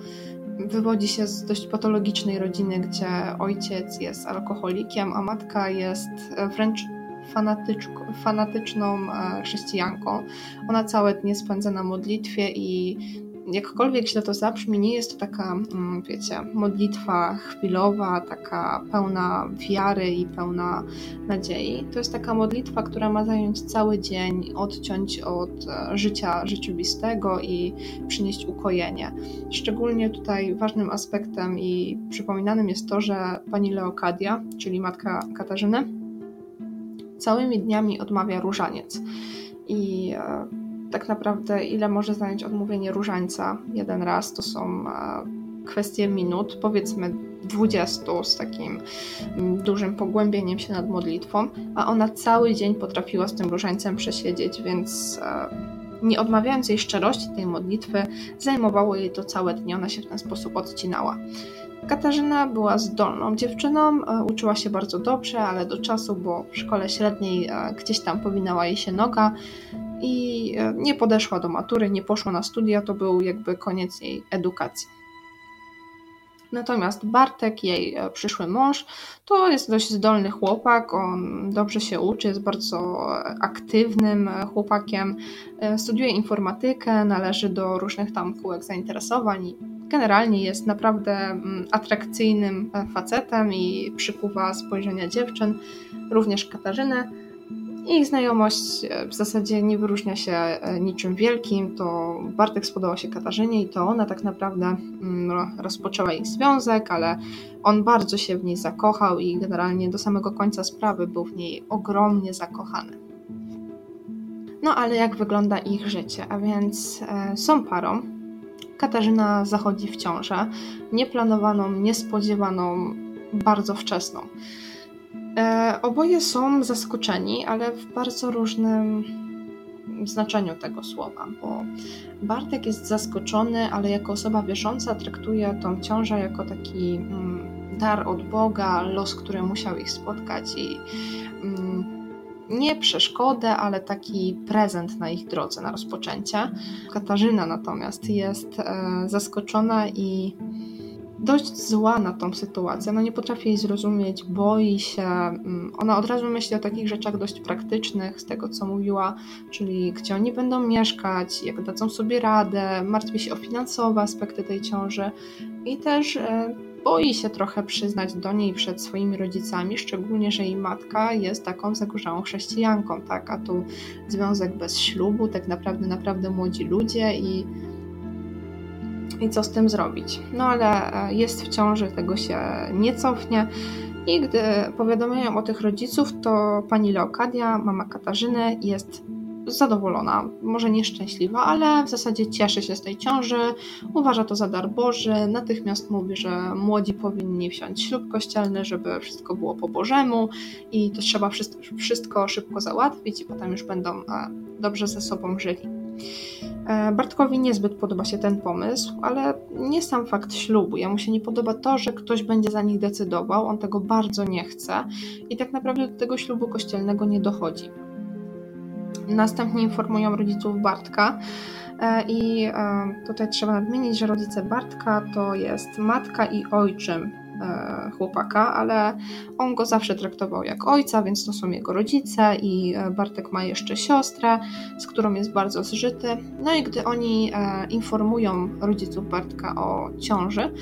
Wywodzi się z dość patologicznej rodziny, gdzie ojciec jest alkoholikiem, a matka jest wręcz fanatyczną e, chrześcijanką. Ona całe dnie spędza na modlitwie i jakkolwiek źle to zabrzmi, nie jest to taka, mm, wiecie, modlitwa chwilowa, taka pełna wiary i pełna nadziei. To jest taka modlitwa, która ma zająć cały dzień, odciąć od e, życia rzeczywistego i przynieść ukojenie. Szczególnie tutaj ważnym aspektem i przypominanym jest to, że pani Leokadia, czyli matka Katarzyny, całymi dniami odmawia różaniec. I e, tak naprawdę ile może zająć odmówienie różańca jeden raz, to są e, kwestie minut, powiedzmy 20 z takim mm, dużym pogłębieniem się nad modlitwą, a ona cały dzień potrafiła z tym różańcem przesiedzieć, więc e, nie odmawiając jej szczerości tej modlitwy, zajmowało jej to całe dnie, ona się w ten sposób odcinała. Katarzyna była zdolną dziewczyną, e, uczyła się bardzo dobrze, ale do czasu, bo w szkole średniej gdzieś tam powinęła jej się noga, i e, nie podeszła do matury, nie poszła na studia, to był jakby koniec jej edukacji. Natomiast Bartek, jej e, przyszły mąż, to jest dość zdolny chłopak, on dobrze się uczy, jest bardzo aktywnym e, chłopakiem, studiuje informatykę, należy do różnych tam kółek zainteresowań i generalnie jest naprawdę mm, atrakcyjnym facetem i przykuwa spojrzenia dziewczyn, również Katarzynę. Ich znajomość e, w zasadzie nie wyróżnia się e, niczym wielkim. To Bartek spodobał się Katarzynie i to ona tak naprawdę mm, rozpoczęła ich związek, ale on bardzo się w niej zakochał i generalnie do samego końca sprawy był w niej ogromnie zakochany. No ale jak wygląda ich życie? A więc e, są parą. Katarzyna zachodzi w ciążę, nieplanowaną, niespodziewaną, bardzo wczesną. E, oboje są zaskoczeni, ale w bardzo różnym znaczeniu tego słowa, bo Bartek jest zaskoczony, ale jako osoba wierząca traktuje tą ciążę jako taki mm, dar od Boga, los, który musiał ich spotkać i mm, nie przeszkodę, ale taki prezent na ich drodze, na rozpoczęcie. Katarzyna natomiast jest e, zaskoczona i dość zła na tą sytuację. Ona nie potrafi jej zrozumieć, boi się. Mm, ona od razu myśli o takich rzeczach dość praktycznych, z tego co mówiła, czyli gdzie oni będą mieszkać, jak dadzą sobie radę, martwi się o finansowe aspekty tej ciąży i też e, boi się trochę przyznać do niej przed swoimi rodzicami, szczególnie, że jej matka jest taką zagorzałą chrześcijanką, tak? A tu związek bez ślubu, tak naprawdę, naprawdę młodzi ludzie i i co z tym zrobić. No ale e, jest w ciąży, tego się nie cofnie. I gdy powiadomiają o tych rodziców, to pani Leokadia, mama Katarzyny, jest zadowolona, może nieszczęśliwa, ale w zasadzie cieszy się z tej ciąży, uważa to za dar Boży, natychmiast mówi, że młodzi powinni wziąć ślub kościelny, żeby wszystko było po Bożemu i to trzeba wszystko, wszystko szybko załatwić i potem już będą e, dobrze ze sobą żyli. E, Bartkowi niezbyt podoba się ten pomysł, ale nie sam fakt ślubu. Jemu się nie podoba to, że ktoś będzie za nich decydował, on tego bardzo nie chce i tak naprawdę do tego ślubu kościelnego nie dochodzi. Następnie informują rodziców Bartka. E, I e, tutaj trzeba nadmienić, że rodzice Bartka to jest matka i ojczym chłopaka, ale on go zawsze traktował jak ojca, więc to są jego rodzice i e, Bartek ma jeszcze siostrę, z którą jest bardzo zżyty. No i gdy oni e, informują rodziców Bartka o ciąży,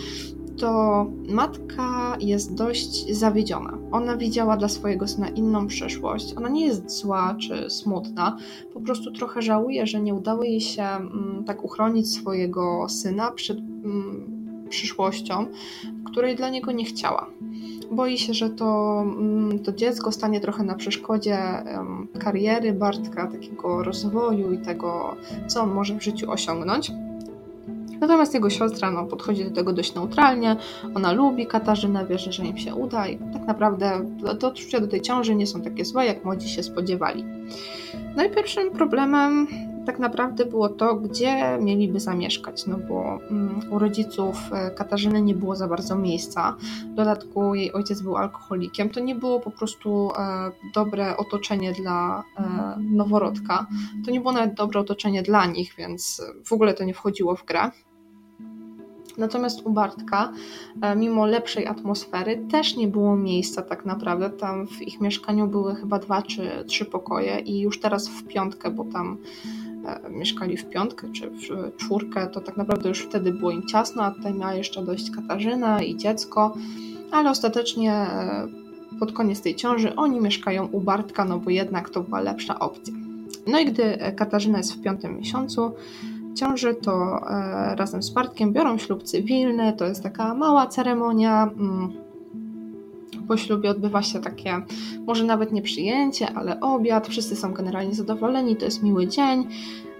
to matka jest dość zawiedziona. Ona widziała dla swojego syna inną przyszłość. Ona nie jest zła czy smutna, po prostu trochę żałuje, że nie udało jej się mm, tak uchronić swojego syna przed mm, przyszłością, której dla niego nie chciała. Boi się, że to, mm, to dziecko stanie trochę na przeszkodzie kariery Bartka, takiego rozwoju i tego, co on może w życiu osiągnąć. Natomiast jego siostra no, podchodzi do tego dość neutralnie. Ona lubi Katarzynę, wierzy, że im się uda i tak naprawdę te odczucia do tej ciąży nie są takie złe, jak młodzi się spodziewali. No i pierwszym problemem tak naprawdę było to, gdzie mieliby zamieszkać, no bo mm, u rodziców e, Katarzyny nie było za bardzo miejsca. W dodatku jej ojciec był alkoholikiem. To nie było po prostu e, dobre otoczenie dla e, noworodka. To nie było nawet dobre otoczenie dla nich, więc w ogóle to nie wchodziło w grę. Natomiast u Bartka, mimo lepszej atmosfery, też nie było miejsca tak naprawdę. Tam w ich mieszkaniu były chyba dwa czy trzy pokoje i już teraz w piątkę, bo tam mieszkali w piątkę czy w czwórkę, to tak naprawdę już wtedy było im ciasno, a tutaj miała jeszcze dojść Katarzyna i dziecko, ale ostatecznie e, pod koniec tej ciąży oni mieszkają u Bartka, no bo jednak to była lepsza opcja. No i gdy Katarzyna jest w piątym miesiącu ciąży, to e, razem z Bartkiem biorą ślub cywilny, to jest taka mała ceremonia, mm, po ślubie odbywa się takie, może nawet nie przyjęcie, ale obiad, wszyscy są generalnie zadowoleni, to jest miły dzień.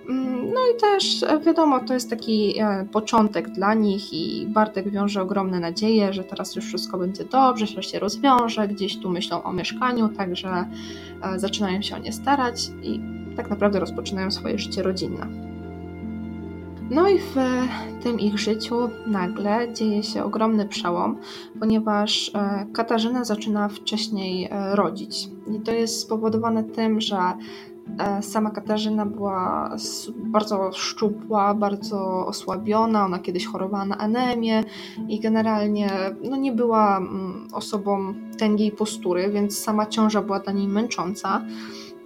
Mm, no i też e, wiadomo, to jest taki e, początek dla nich i Bartek wiąże ogromne nadzieje, że teraz już wszystko będzie dobrze, że się rozwiąże, gdzieś tu myślą o mieszkaniu, także e, zaczynają się o nie starać i tak naprawdę rozpoczynają swoje życie rodzinne. No i w tym ich życiu nagle dzieje się ogromny przełom, ponieważ e, Katarzyna zaczyna wcześniej e, rodzić. I to jest spowodowane tym, że e, sama Katarzyna była bardzo szczupła, bardzo osłabiona. Ona kiedyś chorowała na anemię i generalnie no, nie była osobą tęgiej postury, więc sama ciąża była dla niej męcząca.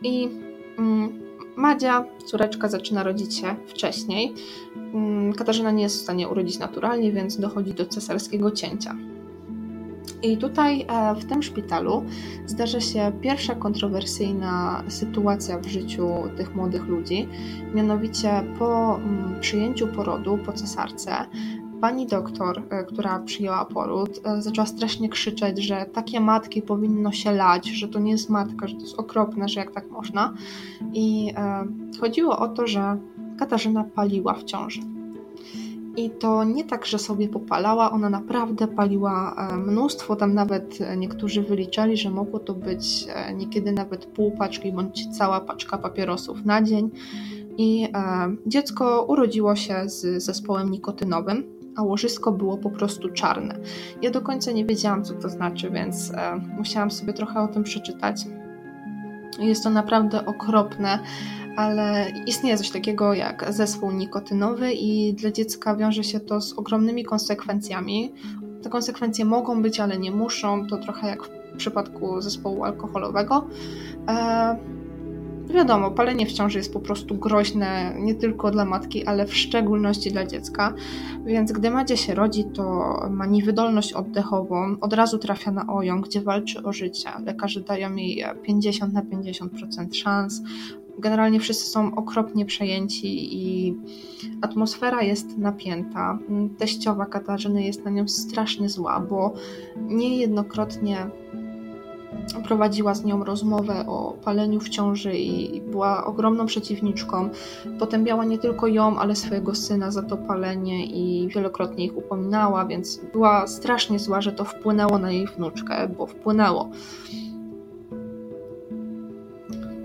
I mm, Madzia, córeczka, zaczyna rodzić się wcześniej. Mm, Katarzyna nie jest w stanie urodzić naturalnie, więc dochodzi do cesarskiego cięcia. I tutaj e, w tym szpitalu zdarza się pierwsza kontrowersyjna sytuacja w życiu tych młodych ludzi. Mianowicie po mm, przyjęciu porodu, po cesarce, pani doktor, e, która przyjęła poród, e, zaczęła strasznie krzyczeć, że takie matki powinno się lać, że to nie jest matka, że to jest okropne, że jak tak można. I chodziło o to, że Katarzyna paliła w ciąży. I to nie tak, że sobie popalała, ona naprawdę paliła mnóstwo. Tam nawet niektórzy wyliczali, że mogło to być niekiedy nawet pół paczki bądź cała paczka papierosów na dzień. I dziecko urodziło się z zespołem nikotynowym, a łożysko było po prostu czarne. Ja do końca nie wiedziałam, co to znaczy, więc e, musiałam sobie trochę o tym przeczytać. Jest to naprawdę okropne, ale istnieje coś takiego jak zespół nikotynowy i dla dziecka wiąże się to z ogromnymi konsekwencjami. te konsekwencje mogą być, ale nie muszą. To trochę jak w przypadku zespołu alkoholowego. E, wiadomo, palenie w ciąży jest po prostu groźne nie tylko dla matki, ale w szczególności dla dziecka. Więc gdy Madzia się rodzi, to ma niewydolność oddechową, od razu trafia na OJOM, gdzie walczy o życie. Lekarze dają jej 50 na 50% szans. Generalnie wszyscy są okropnie przejęci i atmosfera jest napięta. Teściowa Katarzyny jest na nią strasznie zła, bo niejednokrotnie prowadziła z nią rozmowę o paleniu w ciąży i była ogromną przeciwniczką. Potępiała nie tylko ją, ale swojego syna za to palenie i wielokrotnie ich upominała, więc była strasznie zła, że to wpłynęło na jej wnuczkę, bo wpłynęło.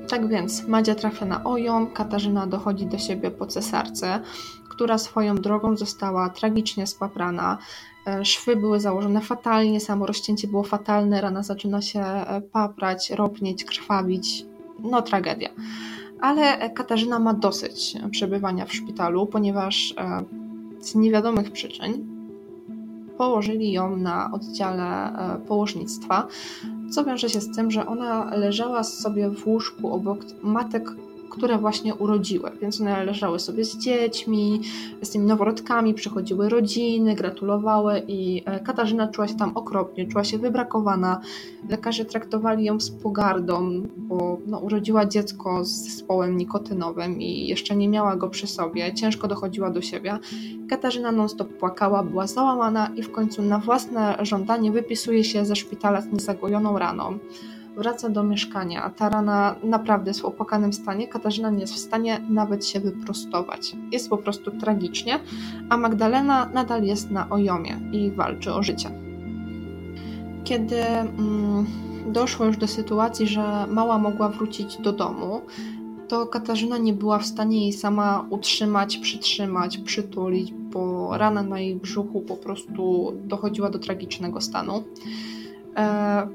Tak więc Madzia trafia na Oją, Katarzyna dochodzi do siebie po cesarce, która swoją drogą została tragicznie spaprana. E, szwy były założone fatalnie, samo rozcięcie było fatalne, rana zaczyna się e, paprać, ropnieć, krwawić. No tragedia. Ale Katarzyna ma dosyć przebywania w szpitalu, ponieważ e, z niewiadomych przyczyn położyli ją na oddziale położnictwa, co wiąże się z tym, że ona leżała sobie w łóżku obok matek które właśnie urodziły, więc one leżały sobie z dziećmi, z tymi noworodkami, przychodziły rodziny, gratulowały i e, Katarzyna czuła się tam okropnie, czuła się wybrakowana. Lekarze traktowali ją z pogardą, bo no, urodziła dziecko z zespołem nikotynowym i jeszcze nie miała go przy sobie, ciężko dochodziła do siebie. Katarzyna non-stop płakała, była załamana i w końcu na własne żądanie wypisuje się ze szpitala z niezagojoną raną wraca do mieszkania, a ta rana naprawdę jest w opłakanym stanie. Katarzyna nie jest w stanie nawet się wyprostować. Jest po prostu tragicznie, a Magdalena nadal jest na ojomie i walczy o życie. Kiedy mm, doszło już do sytuacji, że mała mogła wrócić do domu, to Katarzyna nie była w stanie jej sama utrzymać, przytrzymać, przytulić, bo rana na jej brzuchu po prostu dochodziła do tragicznego stanu. E,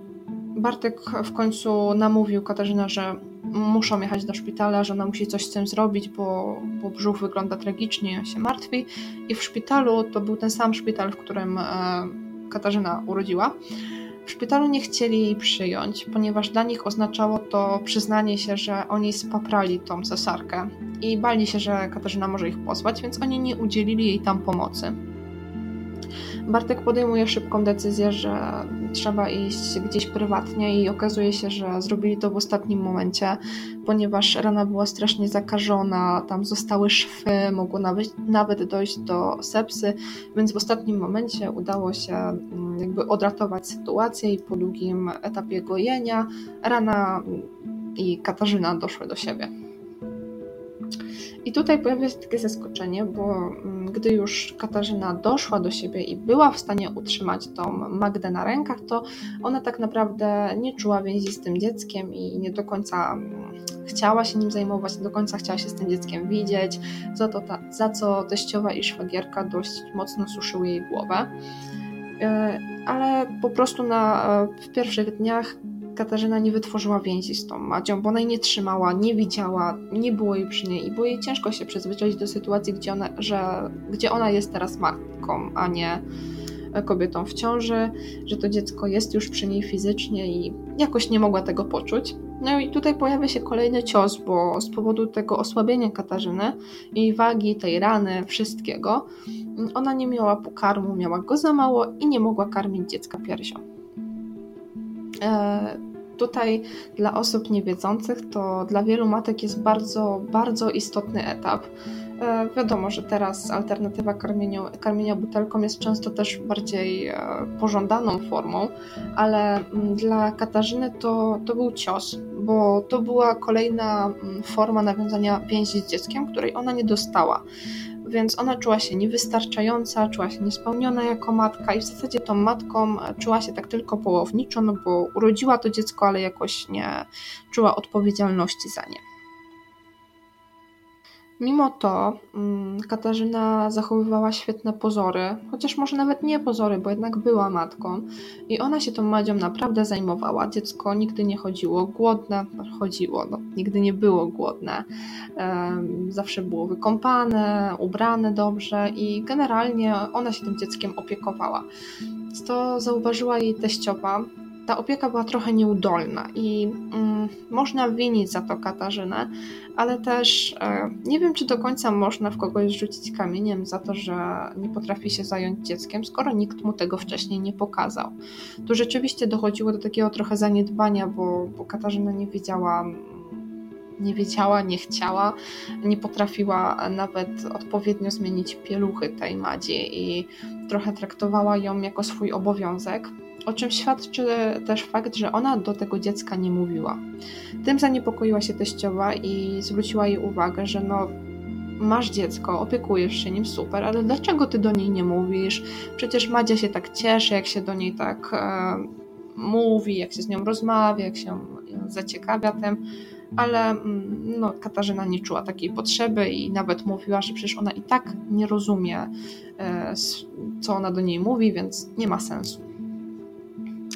Bartek w końcu namówił Katarzynę, że muszą jechać do szpitala, że ona musi coś z tym zrobić, bo, bo brzuch wygląda tragicznie, się martwi. I w szpitalu, to był ten sam szpital, w którym e, Katarzyna urodziła, w szpitalu nie chcieli jej przyjąć, ponieważ dla nich oznaczało to przyznanie się, że oni spaprali tą cesarkę i bali się, że Katarzyna może ich pozwać, więc oni nie udzielili jej tam pomocy. Bartek podejmuje szybką decyzję, że trzeba iść gdzieś prywatnie i okazuje się, że zrobili to w ostatnim momencie, ponieważ rana była strasznie zakażona, tam zostały szwy, mogło nawet, nawet dojść do sepsy, więc w ostatnim momencie udało się mm, jakby odratować sytuację i po długim etapie gojenia rana i Katarzyna doszły do siebie. I tutaj pojawia się takie zaskoczenie, bo mm, gdy już Katarzyna doszła do siebie i była w stanie utrzymać tą Magdę na rękach, to ona tak naprawdę nie czuła więzi z tym dzieckiem i nie do końca mm, chciała się nim zajmować, nie do końca chciała się z tym dzieckiem widzieć, za, to ta, za co teściowa i szwagierka dość mocno suszyły jej głowę. E, ale po prostu na, w pierwszych dniach Katarzyna nie wytworzyła więzi z tą Madzią, bo ona jej nie trzymała, nie widziała, nie było jej przy niej i było jej ciężko się przyzwyczaić do sytuacji, gdzie ona, że, gdzie ona jest teraz matką, a nie kobietą w ciąży, że to dziecko jest już przy niej fizycznie i jakoś nie mogła tego poczuć. No i tutaj pojawia się kolejny cios, bo z powodu tego osłabienia Katarzyny, jej wagi, tej rany, wszystkiego, ona nie miała pokarmu, miała go za mało i nie mogła karmić dziecka piersią. E, tutaj dla osób niewiedzących to dla wielu matek jest bardzo, bardzo istotny etap. E, wiadomo, że teraz alternatywa karmienia, karmienia butelką jest często też bardziej e, pożądaną formą, ale mm, dla Katarzyny to, to był cios, bo to była kolejna mm, forma nawiązania więzi z dzieckiem, której ona nie dostała więc ona czuła się niewystarczająca, czuła się niespełniona jako matka i w zasadzie tą matką czuła się tak tylko połowniczo, no bo urodziła to dziecko, ale jakoś nie czuła odpowiedzialności za nie. Mimo to mm, Katarzyna zachowywała świetne pozory, chociaż może nawet nie pozory, bo jednak była matką i ona się tą Madzią naprawdę zajmowała. Dziecko nigdy nie chodziło głodne, chodziło, no, nigdy nie było głodne. Zawsze było wykąpane, ubrane dobrze i generalnie ona się tym dzieckiem opiekowała. to zauważyła jej teściowa. Ta opieka była trochę nieudolna i mm, można winić za to Katarzynę, ale też e, nie wiem, czy do końca można w kogoś rzucić kamieniem za to, że nie potrafi się zająć dzieckiem, skoro nikt mu tego wcześniej nie pokazał. Tu rzeczywiście dochodziło do takiego trochę zaniedbania, bo, bo Katarzyna nie wiedziała nie wiedziała, nie chciała, nie potrafiła nawet odpowiednio zmienić pieluchy tej Madzi i trochę traktowała ją jako swój obowiązek, o czym świadczy też fakt, że ona do tego dziecka nie mówiła. Tym zaniepokoiła się teściowa i zwróciła jej uwagę, że no masz dziecko, opiekujesz się nim, super, ale dlaczego ty do niej nie mówisz? Przecież Madzia się tak cieszy, jak się do niej tak e, mówi, jak się z nią rozmawia, jak się zaciekawia tym ale mm, no, Katarzyna nie czuła takiej potrzeby i nawet mówiła, że przecież ona i tak nie rozumie, e, co ona do niej mówi, więc nie ma sensu.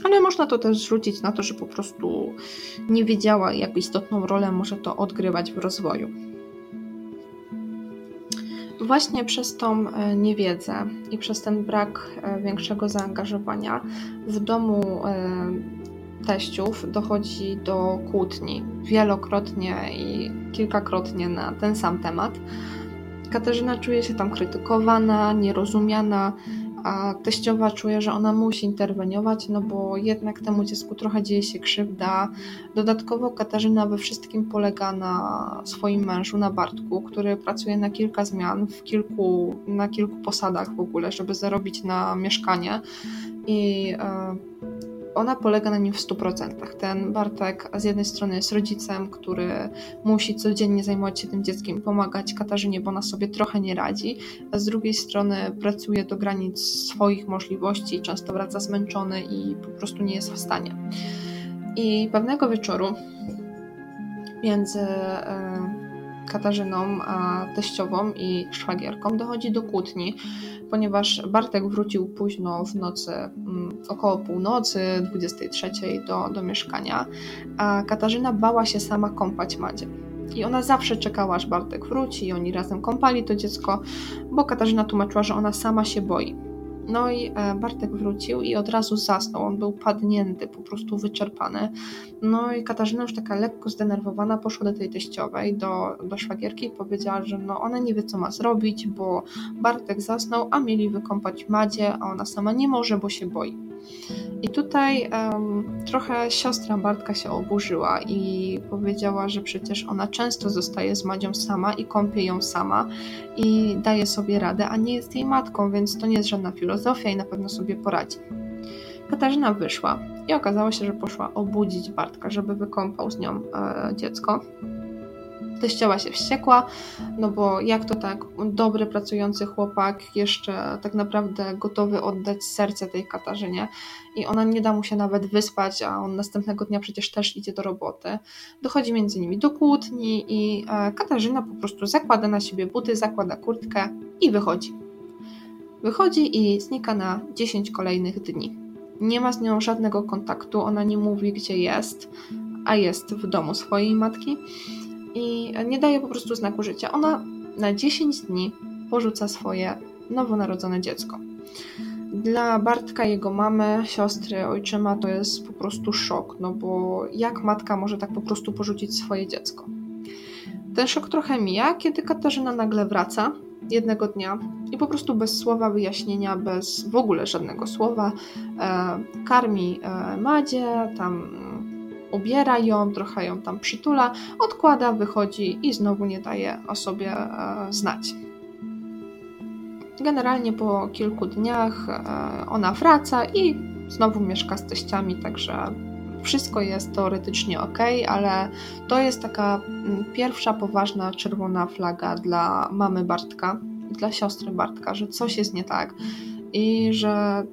Ale można to też zrzucić na to, że po prostu nie wiedziała, jak istotną rolę może to odgrywać w rozwoju. Właśnie przez tą e, niewiedzę i przez ten brak e, większego zaangażowania w domu teściów dochodzi do kłótni wielokrotnie i kilkakrotnie na ten sam temat. Katarzyna czuje się tam krytykowana, nierozumiana, a teściowa czuje, że ona musi interweniować, no bo jednak temu dziecku trochę dzieje się krzywda. Dodatkowo Katarzyna we wszystkim polega na swoim mężu, na Bartku, który pracuje na kilka zmian, w kilku, na kilku posadach w ogóle, żeby zarobić na mieszkanie. I e, ona polega na nim w 100%. Ten Bartek z jednej strony jest rodzicem, który musi codziennie zajmować się tym dzieckiem pomagać Katarzynie, bo ona sobie trochę nie radzi, a z drugiej strony pracuje do granic swoich możliwości, często wraca zmęczony i po prostu nie jest w stanie. I pewnego wieczoru między e, Katarzyną teściową i szwagierką dochodzi do kłótni, ponieważ Bartek wrócił późno w nocy, mm, około północy, 23 do, do mieszkania, a Katarzyna bała się sama kąpać Madzie. I ona zawsze czekała, aż Bartek wróci i oni razem kąpali to dziecko, bo Katarzyna tłumaczyła, że ona sama się boi. No i e, Bartek wrócił i od razu zasnął. On był padnięty, po prostu wyczerpany. No i Katarzyna już taka lekko zdenerwowana poszła do tej teściowej, do, do szwagierki i powiedziała, że no ona nie wie co ma zrobić, bo Bartek zasnął, a mieli wykąpać Madzie, a ona sama nie może, bo się boi. I tutaj um, trochę siostra Bartka się oburzyła i powiedziała, że przecież ona często zostaje z Madzią sama i kąpie ją sama i daje sobie radę, a nie jest jej matką, więc to nie jest żadna filozofia i na pewno sobie poradzi. Katarzyna wyszła i okazało się, że poszła obudzić Bartka, żeby wykąpał z nią e, dziecko. Teściowa się wściekła, no bo jak to tak, dobry, pracujący chłopak, jeszcze tak naprawdę gotowy oddać serce tej Katarzynie i ona nie da mu się nawet wyspać, a on następnego dnia przecież też idzie do roboty. Dochodzi między nimi do kłótni i e, Katarzyna po prostu zakłada na siebie buty, zakłada kurtkę i wychodzi. Wychodzi i znika na 10 kolejnych dni. Nie ma z nią żadnego kontaktu, ona nie mówi, gdzie jest, a jest w domu swojej matki i nie daje po prostu znaku życia. Ona na 10 dni porzuca swoje nowonarodzone dziecko. Dla Bartka, jego mamy, siostry, ojczyma to jest po prostu szok, no bo jak matka może tak po prostu porzucić swoje dziecko? Ten szok trochę mija, kiedy Katarzyna nagle wraca jednego dnia i po prostu bez słowa wyjaśnienia, bez w ogóle żadnego słowa, e, karmi e, Madzie, tam ubiera ją, trochę ją tam przytula, odkłada, wychodzi i znowu nie daje o sobie e, znać. Generalnie po kilku dniach e, ona wraca i znowu mieszka z teściami, także wszystko jest teoretycznie ok, ale to jest taka mm, pierwsza poważna czerwona flaga dla mamy Bartka, dla siostry Bartka, że coś jest nie tak i że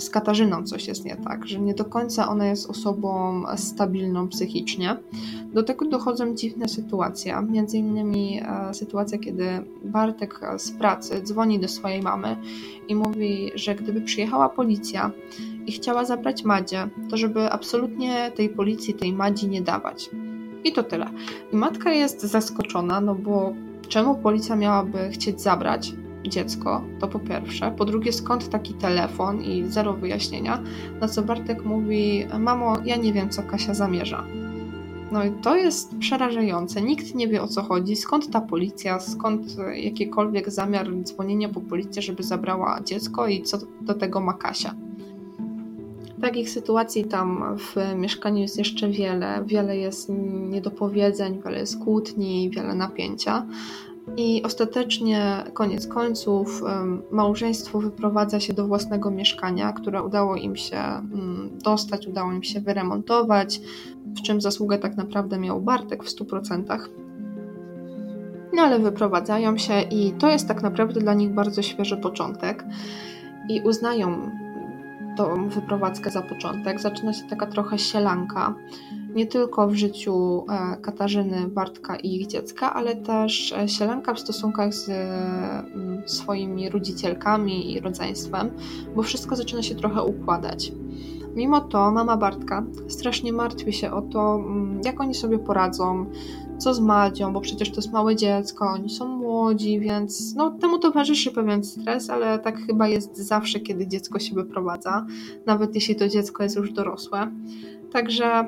z Katarzyną coś jest nie tak, że nie do końca ona jest osobą stabilną psychicznie. Do tego dochodzą dziwne sytuacje, między innymi e, sytuacja, kiedy Bartek z pracy dzwoni do swojej mamy i mówi, że gdyby przyjechała policja i chciała zabrać Madzie, to żeby absolutnie tej policji, tej Madzi nie dawać. I to tyle. I matka jest zaskoczona, no bo czemu policja miałaby chcieć zabrać dziecko, to po pierwsze. Po drugie, skąd taki telefon i zero wyjaśnienia. Na co Bartek mówi: Mamo, ja nie wiem, co Kasia zamierza. No i to jest przerażające. Nikt nie wie o co chodzi, skąd ta policja, skąd jakikolwiek zamiar dzwonienia po policję, żeby zabrała dziecko i co do tego ma Kasia. Takich sytuacji tam w mieszkaniu jest jeszcze wiele. Wiele jest niedopowiedzeń, wiele jest kłótni, wiele napięcia. I ostatecznie, koniec końców, małżeństwo wyprowadza się do własnego mieszkania, które udało im się mm, dostać, udało im się wyremontować, w czym zasługę tak naprawdę miał Bartek w 100%. No ale wyprowadzają się i to jest tak naprawdę dla nich bardzo świeży początek i uznają tą wyprowadzkę za początek. Zaczyna się taka trochę sielanka, nie tylko w życiu e, Katarzyny, Bartka i ich dziecka, ale też e, sielanka w stosunkach z mm, swoimi rodzicielkami i rodzeństwem, bo wszystko zaczyna się trochę układać. Mimo to mama Bartka strasznie martwi się o to, mm, jak oni sobie poradzą, co z Madzią, bo przecież to jest małe dziecko, oni są młodzi, więc no, temu towarzyszy pewien stres, ale tak chyba jest zawsze, kiedy dziecko się wyprowadza, nawet jeśli to dziecko jest już dorosłe. Także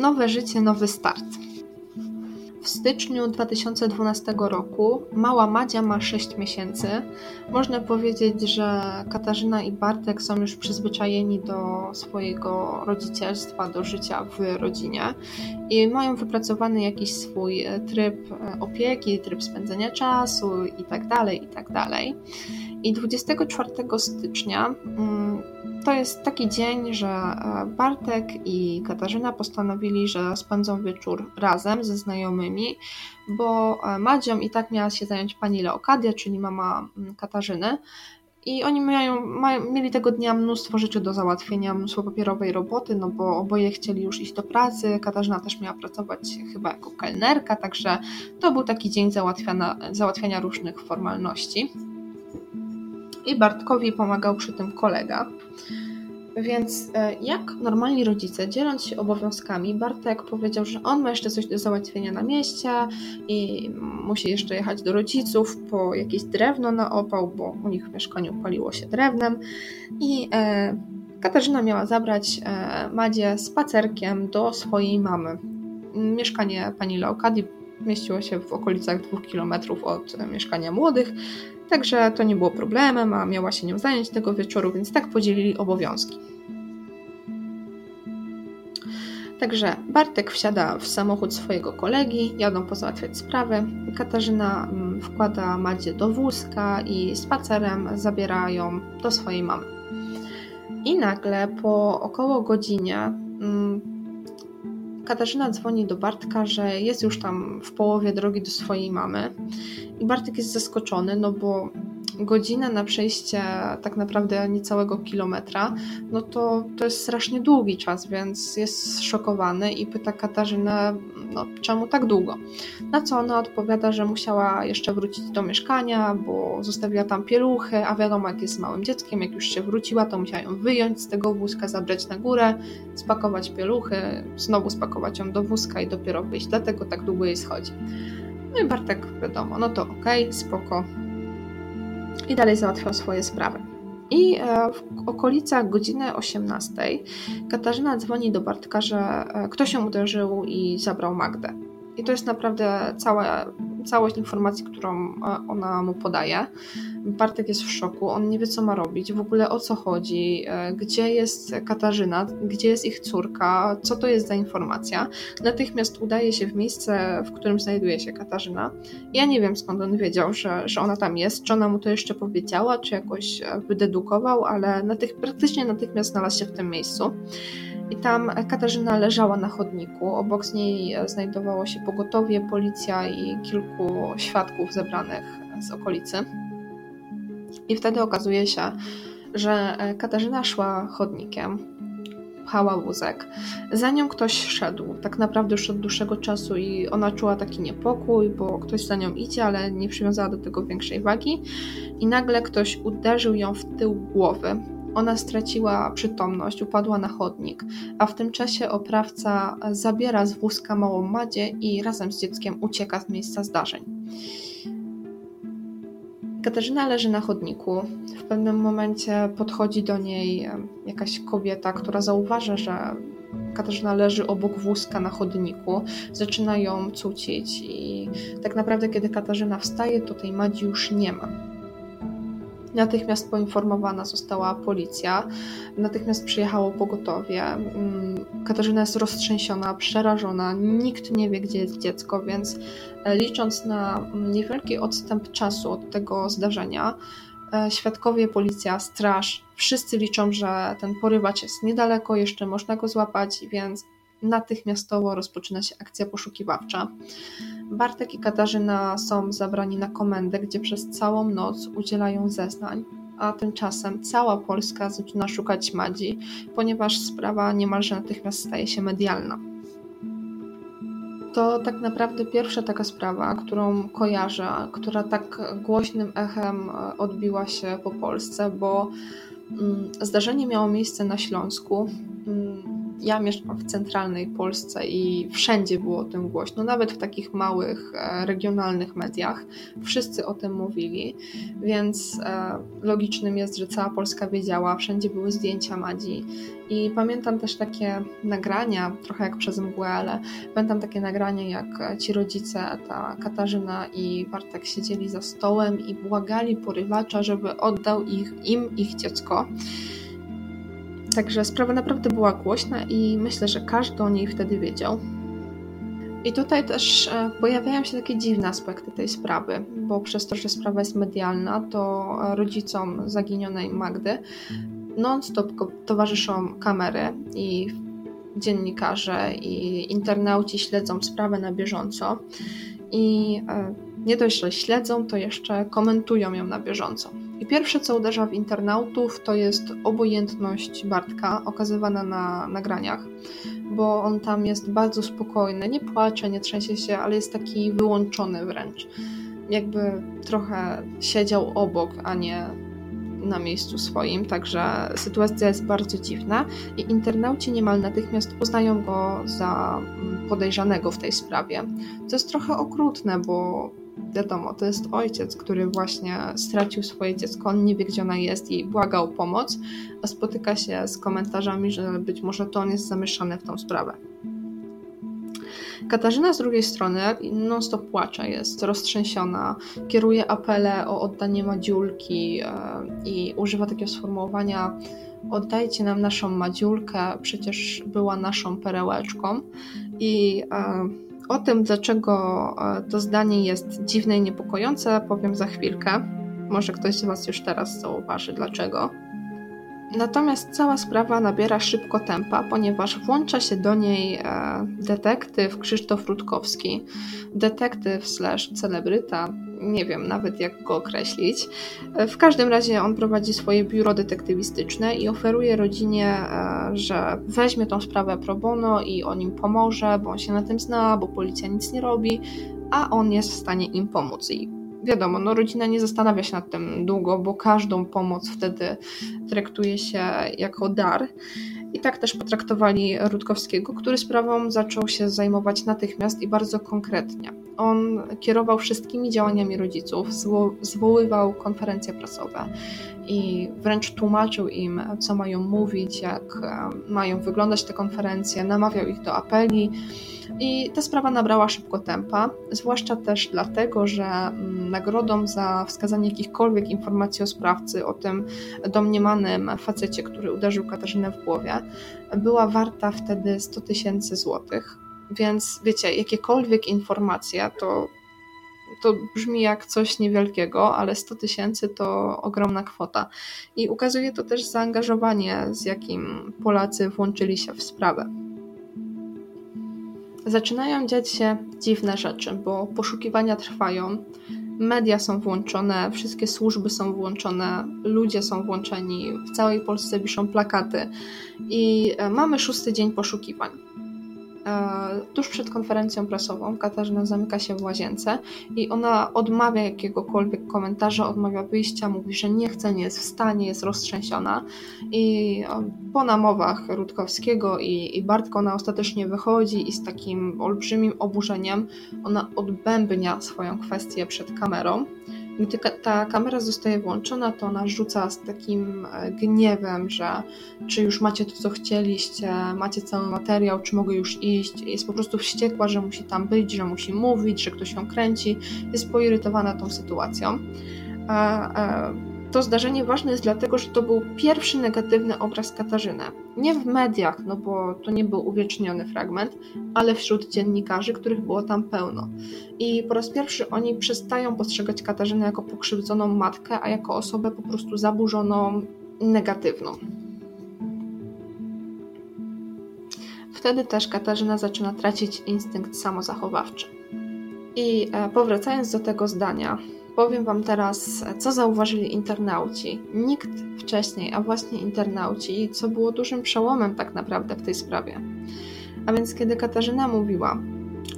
nowe życie, nowy start. W styczniu 2012 roku mała Madzia ma 6 miesięcy. Można powiedzieć, że Katarzyna i Bartek są już przyzwyczajeni do swojego rodzicielstwa, do życia w rodzinie i mają wypracowany jakiś swój tryb opieki, tryb spędzania czasu itd. Tak itd. I 24 stycznia mm, to jest taki dzień, że e, Bartek i Katarzyna postanowili, że spędzą wieczór razem ze znajomymi, bo e, Madzią i tak miała się zająć pani Leokadia, czyli mama mm, Katarzyny. I oni mają, mają, mieli tego dnia mnóstwo rzeczy do załatwienia, mnóstwo papierowej roboty, no bo oboje chcieli już iść do pracy. Katarzyna też miała pracować chyba jako kelnerka, także to był taki dzień załatwiania różnych formalności i Bartkowi pomagał przy tym kolega. Więc e, jak normalni rodzice, dzieląc się obowiązkami, Bartek powiedział, że on ma jeszcze coś do załatwienia na mieście i musi jeszcze jechać do rodziców po jakieś drewno na opał, bo u nich w mieszkaniu paliło się drewnem. I e, Katarzyna miała zabrać e, Madzie spacerkiem do swojej mamy. Mieszkanie pani Leokadii mieściło się w okolicach dwóch kilometrów od mieszkania młodych, Także to nie było problemem, a miała się nią zająć tego wieczoru, więc tak podzielili obowiązki. Także Bartek wsiada w samochód swojego kolegi, jadą pozałatwiać sprawy. Katarzyna mm, wkłada Madzie do wózka i spacerem zabierają do swojej mamy. I nagle po około godzinie mm, Katarzyna dzwoni do Bartka, że jest już tam w połowie drogi do swojej mamy. I Bartek jest zaskoczony, no bo godzina na przejście tak naprawdę niecałego kilometra, no to to jest strasznie długi czas, więc jest szokowany i pyta Katarzynę, no czemu tak długo? Na co ona odpowiada, że musiała jeszcze wrócić do mieszkania, bo zostawiła tam pieluchy, a wiadomo jak jest małym dzieckiem, jak już się wróciła, to musiała ją wyjąć z tego wózka, zabrać na górę, spakować pieluchy, znowu spakować ją do wózka i dopiero wyjść, dlatego tak długo jej schodzi. No i Bartek wiadomo, no to okej, okay, spoko. I dalej załatwiał swoje sprawy. I e, w okolicach godziny 18 Katarzyna dzwoni do Bartka, że e, ktoś ją uderzył i zabrał Magdę. I to jest naprawdę cała, całość informacji, którą e, ona mu podaje. Bartek jest w szoku, on nie wie, co ma robić, w ogóle o co chodzi, e, gdzie jest Katarzyna, gdzie jest ich córka, co to jest za informacja. Natychmiast udaje się w miejsce, w którym znajduje się Katarzyna. Ja nie wiem, skąd on wiedział, że, że ona tam jest, czy ona mu to jeszcze powiedziała, czy jakoś e, wydedukował, ale natych, praktycznie natychmiast znalazł się w tym miejscu. I tam Katarzyna leżała na chodniku. Obok niej znajdowało się pogotowie, policja i kilku świadków zebranych z okolicy. I wtedy okazuje się, że Katarzyna szła chodnikiem, pchała wózek. Za nią ktoś szedł, tak naprawdę już od dłuższego czasu i ona czuła taki niepokój, bo ktoś za nią idzie, ale nie przywiązała do tego większej wagi. I nagle ktoś uderzył ją w tył głowy. Ona straciła przytomność, upadła na chodnik, a w tym czasie oprawca zabiera z wózka małą Madzie i razem z dzieckiem ucieka z miejsca zdarzeń. Katarzyna leży na chodniku. W pewnym momencie podchodzi do niej jakaś kobieta, która zauważa, że Katarzyna leży obok wózka na chodniku, zaczyna ją cucić i tak naprawdę kiedy Katarzyna wstaje, to tej Madzi już nie ma. Natychmiast poinformowana została policja, natychmiast przyjechało pogotowie. Mm, Katarzyna jest roztrzęsiona, przerażona, nikt nie wie, gdzie jest dziecko, więc e, licząc na niewielki odstęp czasu od tego zdarzenia, e, świadkowie, policja, straż, wszyscy liczą, że ten porywacz jest niedaleko, jeszcze można go złapać, więc natychmiastowo rozpoczyna się akcja poszukiwawcza. Bartek i Katarzyna są zabrani na komendę, gdzie przez całą noc udzielają zeznań, a tymczasem cała Polska zaczyna szukać Madzi, ponieważ sprawa niemalże natychmiast staje się medialna. To tak naprawdę pierwsza taka sprawa, którą kojarzę, która tak głośnym echem odbiła się po Polsce, bo mm, zdarzenie miało miejsce na Śląsku mm, ja mieszkam w centralnej Polsce i wszędzie było o tym głośno, nawet w takich małych, e, regionalnych mediach. Wszyscy o tym mówili, więc e, logicznym jest, że cała Polska wiedziała, wszędzie były zdjęcia Madzi. I pamiętam też takie nagrania, trochę jak przez mgłę, ale pamiętam takie nagrania, jak ci rodzice, ta Katarzyna i Bartek siedzieli za stołem i błagali porywacza, żeby oddał ich, im ich dziecko. Także sprawa naprawdę była głośna i myślę, że każdy o niej wtedy wiedział. I tutaj też e, pojawiają się takie dziwne aspekty tej sprawy, bo przez to, że sprawa jest medialna, to rodzicom zaginionej Magdy non-stop towarzyszą kamery i dziennikarze i internauci śledzą sprawę na bieżąco i e, nie dość, że śledzą, to jeszcze komentują ją na bieżąco. I pierwsze, co uderza w internautów, to jest obojętność Bartka okazywana na nagraniach, bo on tam jest bardzo spokojny, nie płacze, nie trzęsie się, ale jest taki wyłączony wręcz. Jakby trochę siedział obok, a nie na miejscu swoim, także sytuacja jest bardzo dziwna i internauci niemal natychmiast uznają go za podejrzanego w tej sprawie. To jest trochę okrutne, bo wiadomo, to jest ojciec, który właśnie stracił swoje dziecko, on nie wie, gdzie ona jest i błaga o pomoc, a spotyka się z komentarzami, że być może to on jest zamieszany w tą sprawę. Katarzyna z drugiej strony non-stop płacze, jest roztrzęsiona, kieruje apele o oddanie Madziulki e, i używa takiego sformułowania oddajcie nam naszą Madziulkę, przecież była naszą perełeczką i e, o tym, dlaczego e, to zdanie jest dziwne i niepokojące, powiem za chwilkę. Może ktoś z Was już teraz zauważy dlaczego. Natomiast cała sprawa nabiera szybko tempa, ponieważ włącza się do niej e, detektyw Krzysztof Rutkowski, detektyw slash celebryta, nie wiem nawet jak go określić. E, w każdym razie on prowadzi swoje biuro detektywistyczne i oferuje rodzinie, e, że weźmie tą sprawę pro bono i on im pomoże, bo on się na tym zna, bo policja nic nie robi, a on jest w stanie im pomóc. I wiadomo, no rodzina nie zastanawia się nad tym długo, bo każdą pomoc wtedy traktuje się jako dar. I tak też potraktowali Rutkowskiego, który sprawą zaczął się zajmować natychmiast i bardzo konkretnie. On kierował wszystkimi działaniami rodziców, zwo zwoływał konferencje prasowe i wręcz tłumaczył im, co mają mówić, jak mają wyglądać te konferencje, namawiał ich do apeli. I ta sprawa nabrała szybko tempa, zwłaszcza też dlatego, że mm, nagrodą za wskazanie jakichkolwiek informacji o sprawcy, o tym domniemanym facecie, który uderzył Katarzynę w głowie, była warta wtedy 100 tysięcy złotych. Więc wiecie, jakiekolwiek informacje to, to brzmi jak coś niewielkiego, ale 100 tysięcy to ogromna kwota. I ukazuje to też zaangażowanie, z jakim Polacy włączyli się w sprawę zaczynają dziać się dziwne rzeczy, bo poszukiwania trwają, media są włączone, wszystkie służby są włączone, ludzie są włączeni, w całej Polsce wiszą plakaty i e, mamy szósty dzień poszukiwań. E, tuż przed konferencją prasową Katarzyna zamyka się w łazience i ona odmawia jakiegokolwiek komentarza, odmawia wyjścia, mówi, że nie chce, nie jest w stanie, jest roztrzęsiona. I e, po namowach Rutkowskiego i, i Bartka ona ostatecznie wychodzi i z takim olbrzymim oburzeniem ona odbębnia swoją kwestię przed kamerą Gdy ta kamera zostaje włączona, to ona rzuca z takim e, gniewem, że czy już macie to, co chcieliście, macie cały materiał, czy mogę już iść. Jest po prostu wściekła, że musi tam być, że musi mówić, że ktoś ją kręci. Jest poirytowana tą sytuacją. To zdarzenie ważne jest dlatego, że to był pierwszy negatywny obraz Katarzyny. Nie w mediach, no bo to nie był uwieczniony fragment, ale wśród dziennikarzy, których było tam pełno. I po raz pierwszy oni przestają postrzegać Katarzynę jako pokrzywdzoną matkę, a jako osobę po prostu zaburzoną, negatywną. Wtedy też Katarzyna zaczyna tracić instynkt samozachowawczy. I e, powracając do tego zdania, powiem Wam teraz, co zauważyli internauci. Nikt wcześniej, a właśnie internauci, co było dużym przełomem tak naprawdę w tej sprawie. A więc kiedy Katarzyna mówiła,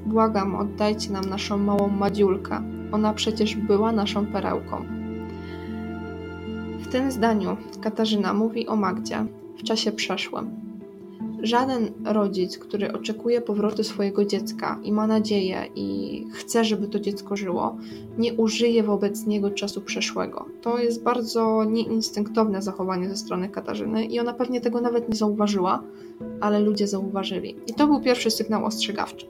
błagam, oddajcie nam naszą małą Madziulkę, ona przecież była naszą perełką. W tym zdaniu Katarzyna mówi o Magdzie w czasie przeszłym Żaden rodzic, który oczekuje powrotu swojego dziecka i ma nadzieję i chce, żeby to dziecko żyło, nie użyje wobec niego czasu przeszłego. To jest bardzo nieinstynktowne zachowanie ze strony Katarzyny i ona pewnie tego nawet nie zauważyła, ale ludzie zauważyli. I to był pierwszy sygnał ostrzegawczy.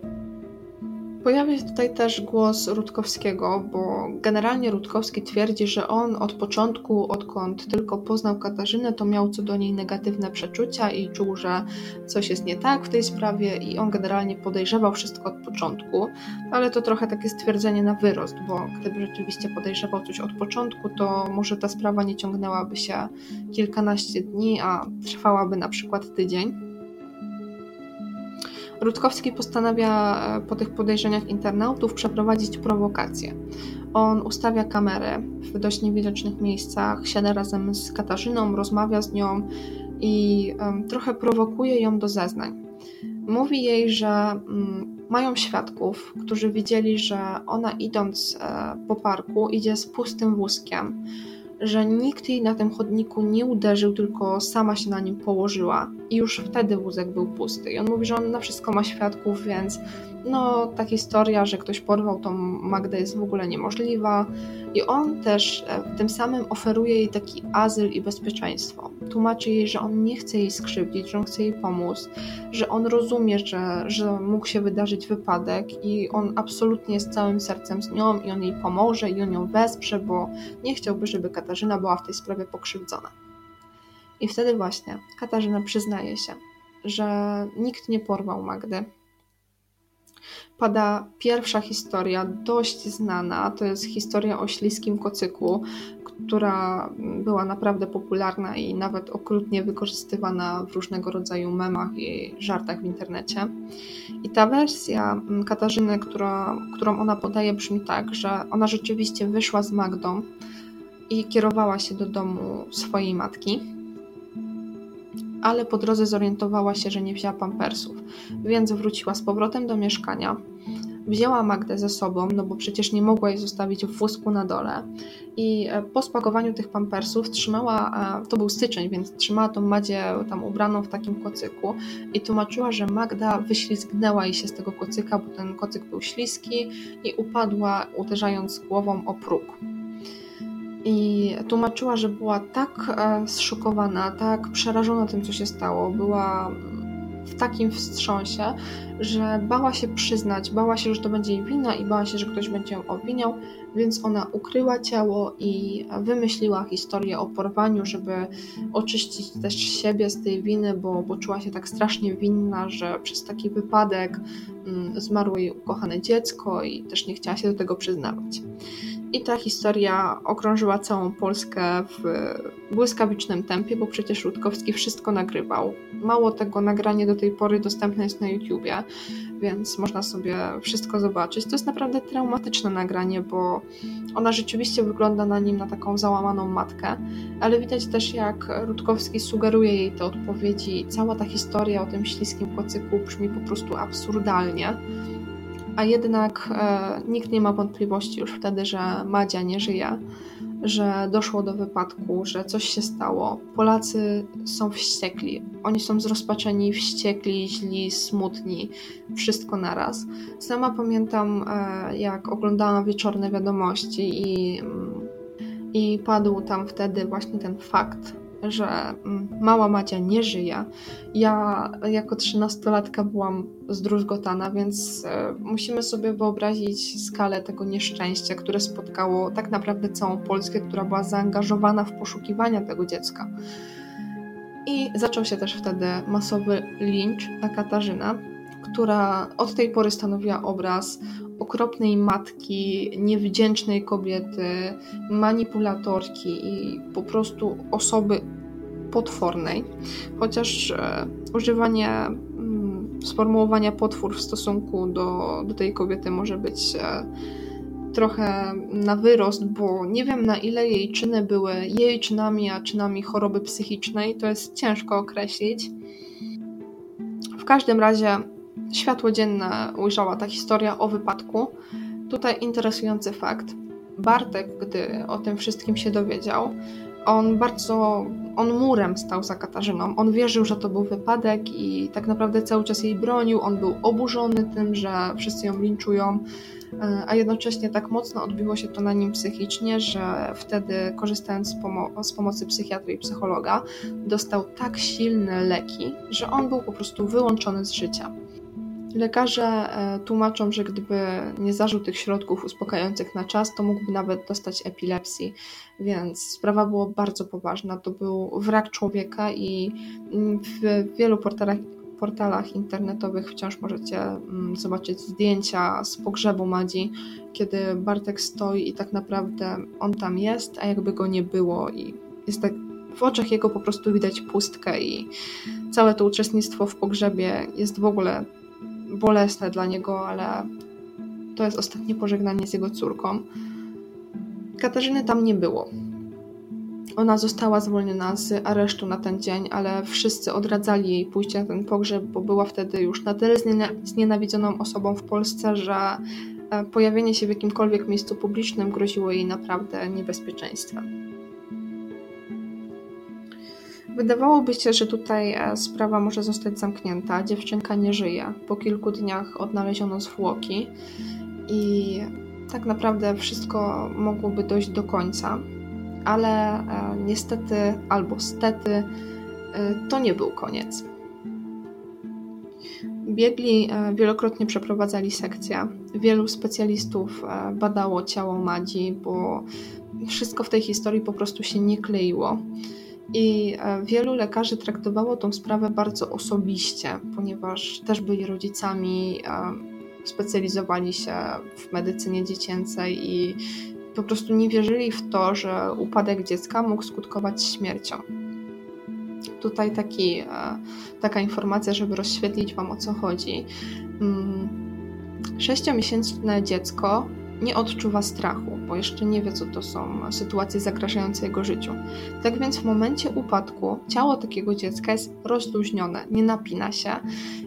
Pojawia się tutaj też głos Rutkowskiego, bo generalnie Rutkowski twierdzi, że on od początku, odkąd tylko poznał Katarzynę, to miał co do niej negatywne przeczucia i czuł, że coś jest nie tak w tej sprawie i on generalnie podejrzewał wszystko od początku, ale to trochę takie stwierdzenie na wyrost, bo gdyby rzeczywiście podejrzewał coś od początku, to może ta sprawa nie ciągnęłaby się kilkanaście dni, a trwałaby na przykład tydzień. Rutkowski postanawia e, po tych podejrzeniach internautów przeprowadzić prowokację. On ustawia kamerę w dość niewidocznych miejscach, siada razem z Katarzyną, rozmawia z nią i trochę prowokuje ją do zeznań. Mówi jej, że um, mają świadków, którzy widzieli, że ona idąc e, po parku idzie z pustym wózkiem że nikt jej na tym chodniku nie uderzył, tylko sama się na nim położyła i już wtedy wózek był pusty. I on mówi, że on na wszystko ma świadków, więc no ta historia, że ktoś porwał tą Magdę jest w ogóle niemożliwa. I on też e, tym samym oferuje jej taki azyl i bezpieczeństwo. Tłumaczy jej, że on nie chce jej skrzywdzić, że on chce jej pomóc, że on rozumie, że, że mógł się wydarzyć wypadek i on absolutnie jest całym sercem z nią i on jej pomoże i on ją wesprze, bo nie chciałby, żeby Katarzyna była w tej sprawie pokrzywdzona. I wtedy właśnie Katarzyna przyznaje się, że nikt nie porwał Magdy, pada pierwsza historia, dość znana. To jest historia o śliskim kocyku, która była naprawdę popularna i nawet okrutnie wykorzystywana w różnego rodzaju memach i żartach w internecie. I ta wersja Katarzyny, która, którą ona podaje, brzmi tak, że ona rzeczywiście wyszła z Magdą i kierowała się do domu swojej matki ale po drodze zorientowała się, że nie wzięła pampersów, więc wróciła z powrotem do mieszkania. Wzięła Magdę ze sobą, no bo przecież nie mogła jej zostawić w wózku na dole. I e, po spakowaniu tych pampersów trzymała, e, to był styczeń, więc trzymała tą Madzie tam ubraną w takim kocyku i tłumaczyła, że Magda wyślizgnęła jej się z tego kocyka, bo ten kocyk był śliski i upadła, uderzając głową o próg i tłumaczyła, że była tak e, zszokowana, tak przerażona tym, co się stało, była w takim wstrząsie, że bała się przyznać, bała się, że to będzie jej wina i bała się, że ktoś będzie ją obwiniał, więc ona ukryła ciało i wymyśliła historię o porwaniu, żeby oczyścić też siebie z tej winy, bo, bo czuła się tak strasznie winna, że przez taki wypadek mm, zmarło jej ukochane dziecko i też nie chciała się do tego przyznawać. I ta historia okrążyła całą Polskę w błyskawicznym tempie, bo przecież Rutkowski wszystko nagrywał. Mało tego, nagranie do tej pory dostępne jest na YouTubie, więc można sobie wszystko zobaczyć. To jest naprawdę traumatyczne nagranie, bo ona rzeczywiście wygląda na nim na taką załamaną matkę, ale widać też, jak Rutkowski sugeruje jej te odpowiedzi. Cała ta historia o tym śliskim kocyku brzmi po prostu absurdalnie a jednak e, nikt nie ma wątpliwości już wtedy, że Madzia nie żyje, że doszło do wypadku, że coś się stało. Polacy są wściekli. Oni są zrozpaczeni, wściekli, źli, smutni, wszystko naraz. Sama pamiętam, e, jak oglądałam wieczorne wiadomości i mm, i padł tam wtedy właśnie ten fakt, że mm, mała Madzia nie żyje. Ja jako trzynastolatka byłam zdruzgotana, więc e, musimy sobie wyobrazić skalę tego nieszczęścia, które spotkało tak naprawdę całą Polskę, która była zaangażowana w poszukiwania tego dziecka. I zaczął się też wtedy masowy lincz na Katarzynę, która od tej pory stanowiła obraz okropnej matki, niewdzięcznej kobiety, manipulatorki i po prostu osoby potwornej. Chociaż e, używanie mm, sformułowania potwór w stosunku do, do tej kobiety może być e, trochę na wyrost, bo nie wiem na ile jej czyny były jej czynami, a czynami choroby psychicznej. To jest ciężko określić. W każdym razie światło dzienne ujrzała ta historia o wypadku. Tutaj interesujący fakt. Bartek, gdy o tym wszystkim się dowiedział, on bardzo, on murem stał za Katarzyną. On wierzył, że to był wypadek i tak naprawdę cały czas jej bronił. On był oburzony tym, że wszyscy ją linczują, e, a jednocześnie tak mocno odbiło się to na nim psychicznie, że wtedy, korzystając z, pomo z pomocy psychiatry i psychologa, dostał tak silne leki, że on był po prostu wyłączony z życia. Lekarze e, tłumaczą, że gdyby nie zażył tych środków uspokajających na czas, to mógłby nawet dostać epilepsji, więc sprawa była bardzo poważna. To był wrak człowieka i mm, w wielu portalach, portalach internetowych wciąż możecie mm, zobaczyć zdjęcia z pogrzebu Madzi, kiedy Bartek stoi i tak naprawdę on tam jest, a jakby go nie było i jest tak w oczach jego po prostu widać pustkę i całe to uczestnictwo w pogrzebie jest w ogóle bolesne dla niego, ale to jest ostatnie pożegnanie z jego córką. Katarzyny tam nie było. Ona została zwolniona z aresztu na ten dzień, ale wszyscy odradzali jej pójście na ten pogrzeb, bo była wtedy już na tyle znienawidzoną osobą w Polsce, że e, pojawienie się w jakimkolwiek miejscu publicznym groziło jej naprawdę niebezpieczeństwem. Wydawałoby się, że tutaj e, sprawa może zostać zamknięta. Dziewczynka nie żyje. Po kilku dniach odnaleziono zwłoki i tak naprawdę wszystko mogłoby dojść do końca, ale e, niestety albo stety e, to nie był koniec. Biegli wielokrotnie przeprowadzali sekcję. Wielu specjalistów badało ciało Madzi, bo wszystko w tej historii po prostu się nie kleiło. I e, wielu lekarzy traktowało tą sprawę bardzo osobiście, ponieważ też byli rodzicami, e, specjalizowali się w medycynie dziecięcej i po prostu nie wierzyli w to, że upadek dziecka mógł skutkować śmiercią. Tutaj taki, e, taka informacja, żeby rozświetlić Wam o co chodzi. Mm, sześciomiesięczne dziecko nie odczuwa strachu, bo jeszcze nie wie, co to są sytuacje zagrażające jego życiu. Tak więc w momencie upadku ciało takiego dziecka jest rozluźnione, nie napina się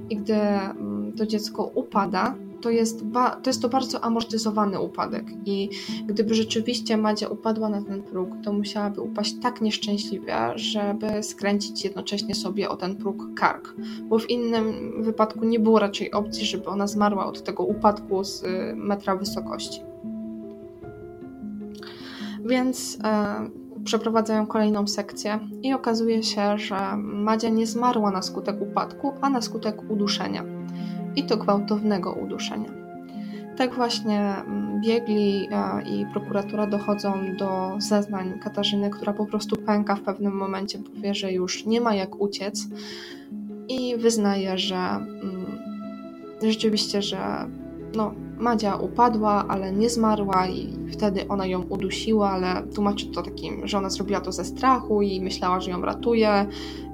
i gdy mm, to dziecko upada, to jest, to jest to bardzo amortyzowany upadek. I gdyby rzeczywiście Madzia upadła na ten próg, to musiałaby upaść tak nieszczęśliwie, żeby skręcić jednocześnie sobie o ten próg kark, bo w innym wypadku nie było raczej opcji, żeby ona zmarła od tego upadku z y, metra wysokości. Więc e, przeprowadzają kolejną sekcję i okazuje się, że Madzia nie zmarła na skutek upadku, a na skutek uduszenia i to gwałtownego uduszenia. Tak właśnie mm, biegli e, i prokuratura dochodzą do zeznań Katarzyny, która po prostu pęka w pewnym momencie, bo wie, że już nie ma jak uciec i wyznaje, że mm, rzeczywiście, że no, Madzia upadła, ale nie zmarła i wtedy ona ją udusiła, ale tłumaczy to takim, że ona zrobiła to ze strachu i myślała, że ją ratuje,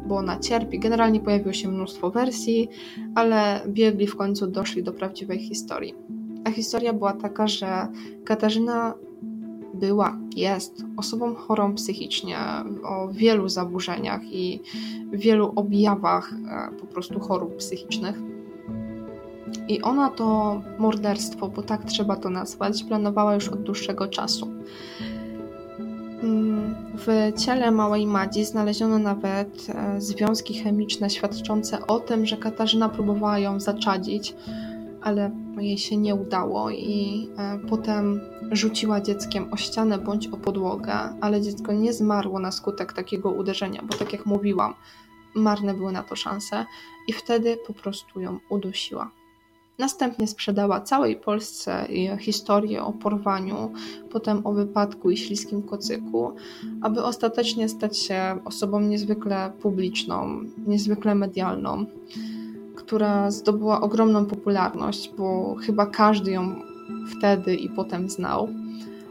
bo ona cierpi. Generalnie pojawiło się mnóstwo wersji, ale biegli w końcu doszli do prawdziwej historii. A historia była taka, że Katarzyna była, jest osobą chorą psychicznie, o wielu zaburzeniach i wielu objawach e, po prostu chorób psychicznych. I ona to morderstwo, bo tak trzeba to nazwać, planowała już od dłuższego czasu. Mm, w ciele małej Madzi znaleziono nawet e, związki chemiczne świadczące o tym, że Katarzyna próbowała ją zaczadzić, ale jej się nie udało i e, potem rzuciła dzieckiem o ścianę bądź o podłogę, ale dziecko nie zmarło na skutek takiego uderzenia, bo tak jak mówiłam, marne były na to szanse i wtedy po prostu ją udusiła. Następnie sprzedała całej Polsce historię o porwaniu, potem o wypadku i śliskim kocyku, aby ostatecznie stać się osobą niezwykle publiczną, niezwykle medialną, która zdobyła ogromną popularność, bo chyba każdy ją wtedy i potem znał.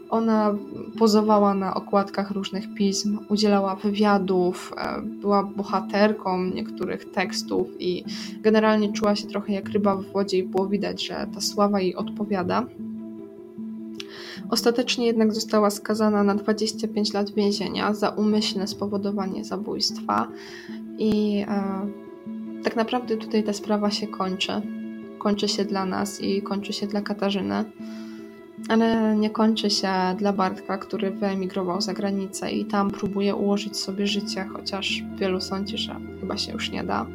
Ona pozowała na okładkach różnych pism, udzielała wywiadów, e, była bohaterką niektórych tekstów i generalnie czuła się trochę jak ryba w wodzie i było widać, że ta sława jej odpowiada. Ostatecznie jednak została skazana na 25 lat więzienia za umyślne spowodowanie zabójstwa i e, tak naprawdę tutaj ta sprawa się kończy. Kończy się dla nas i kończy się dla Katarzyny ale nie kończy się dla Bartka, który wyemigrował za granicę i tam próbuje ułożyć sobie życie, chociaż wielu sądzi, że chyba się już nie da.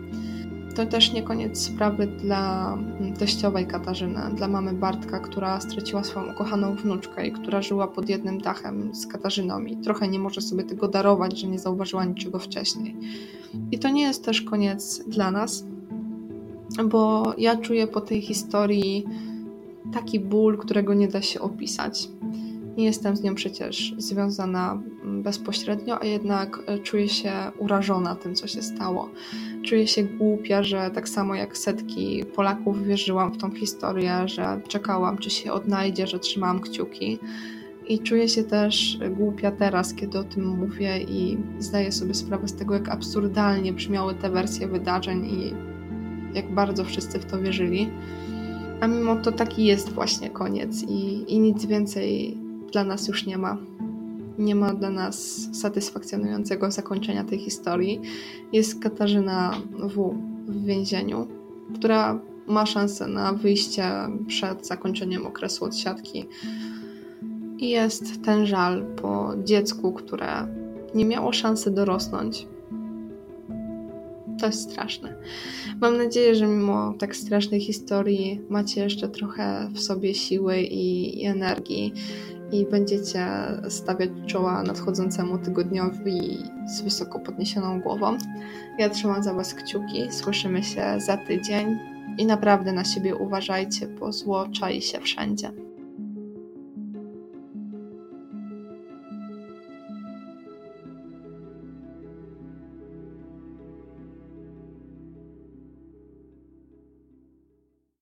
To też nie koniec sprawy dla teściowej Katarzyny, dla mamy Bartka, która straciła swoją ukochaną wnuczkę i która żyła pod jednym dachem z Katarzyną i trochę nie może sobie tego darować, że nie zauważyła niczego wcześniej. I to nie jest też koniec dla nas, bo ja czuję po tej historii taki ból, którego nie da się opisać. Nie jestem z nią przecież związana bezpośrednio, a jednak e, czuję się urażona tym, co się stało. Czuję się głupia, że tak samo jak setki Polaków wierzyłam w tą historię, że czekałam, czy się odnajdzie, że trzymałam kciuki. I czuję się też głupia teraz, kiedy o tym mówię i zdaję sobie sprawę z tego, jak absurdalnie brzmiały te wersje wydarzeń i jak bardzo wszyscy w to wierzyli. A mimo to taki jest właśnie koniec i, i nic więcej dla nas już nie ma. Nie ma dla nas satysfakcjonującego zakończenia tej historii. Jest Katarzyna W. w więzieniu, która ma szansę na wyjście przed zakończeniem okresu odsiadki. I jest ten żal po dziecku, które nie miało szansy dorosnąć, to jest straszne. Mam nadzieję, że mimo tak strasznej historii macie jeszcze trochę w sobie siły i, i energii i będziecie stawiać czoła nadchodzącemu tygodniowi z wysoko podniesioną głową. Ja trzymam za Was kciuki. Słyszymy się za tydzień i naprawdę na siebie uważajcie, bo zło czai się wszędzie.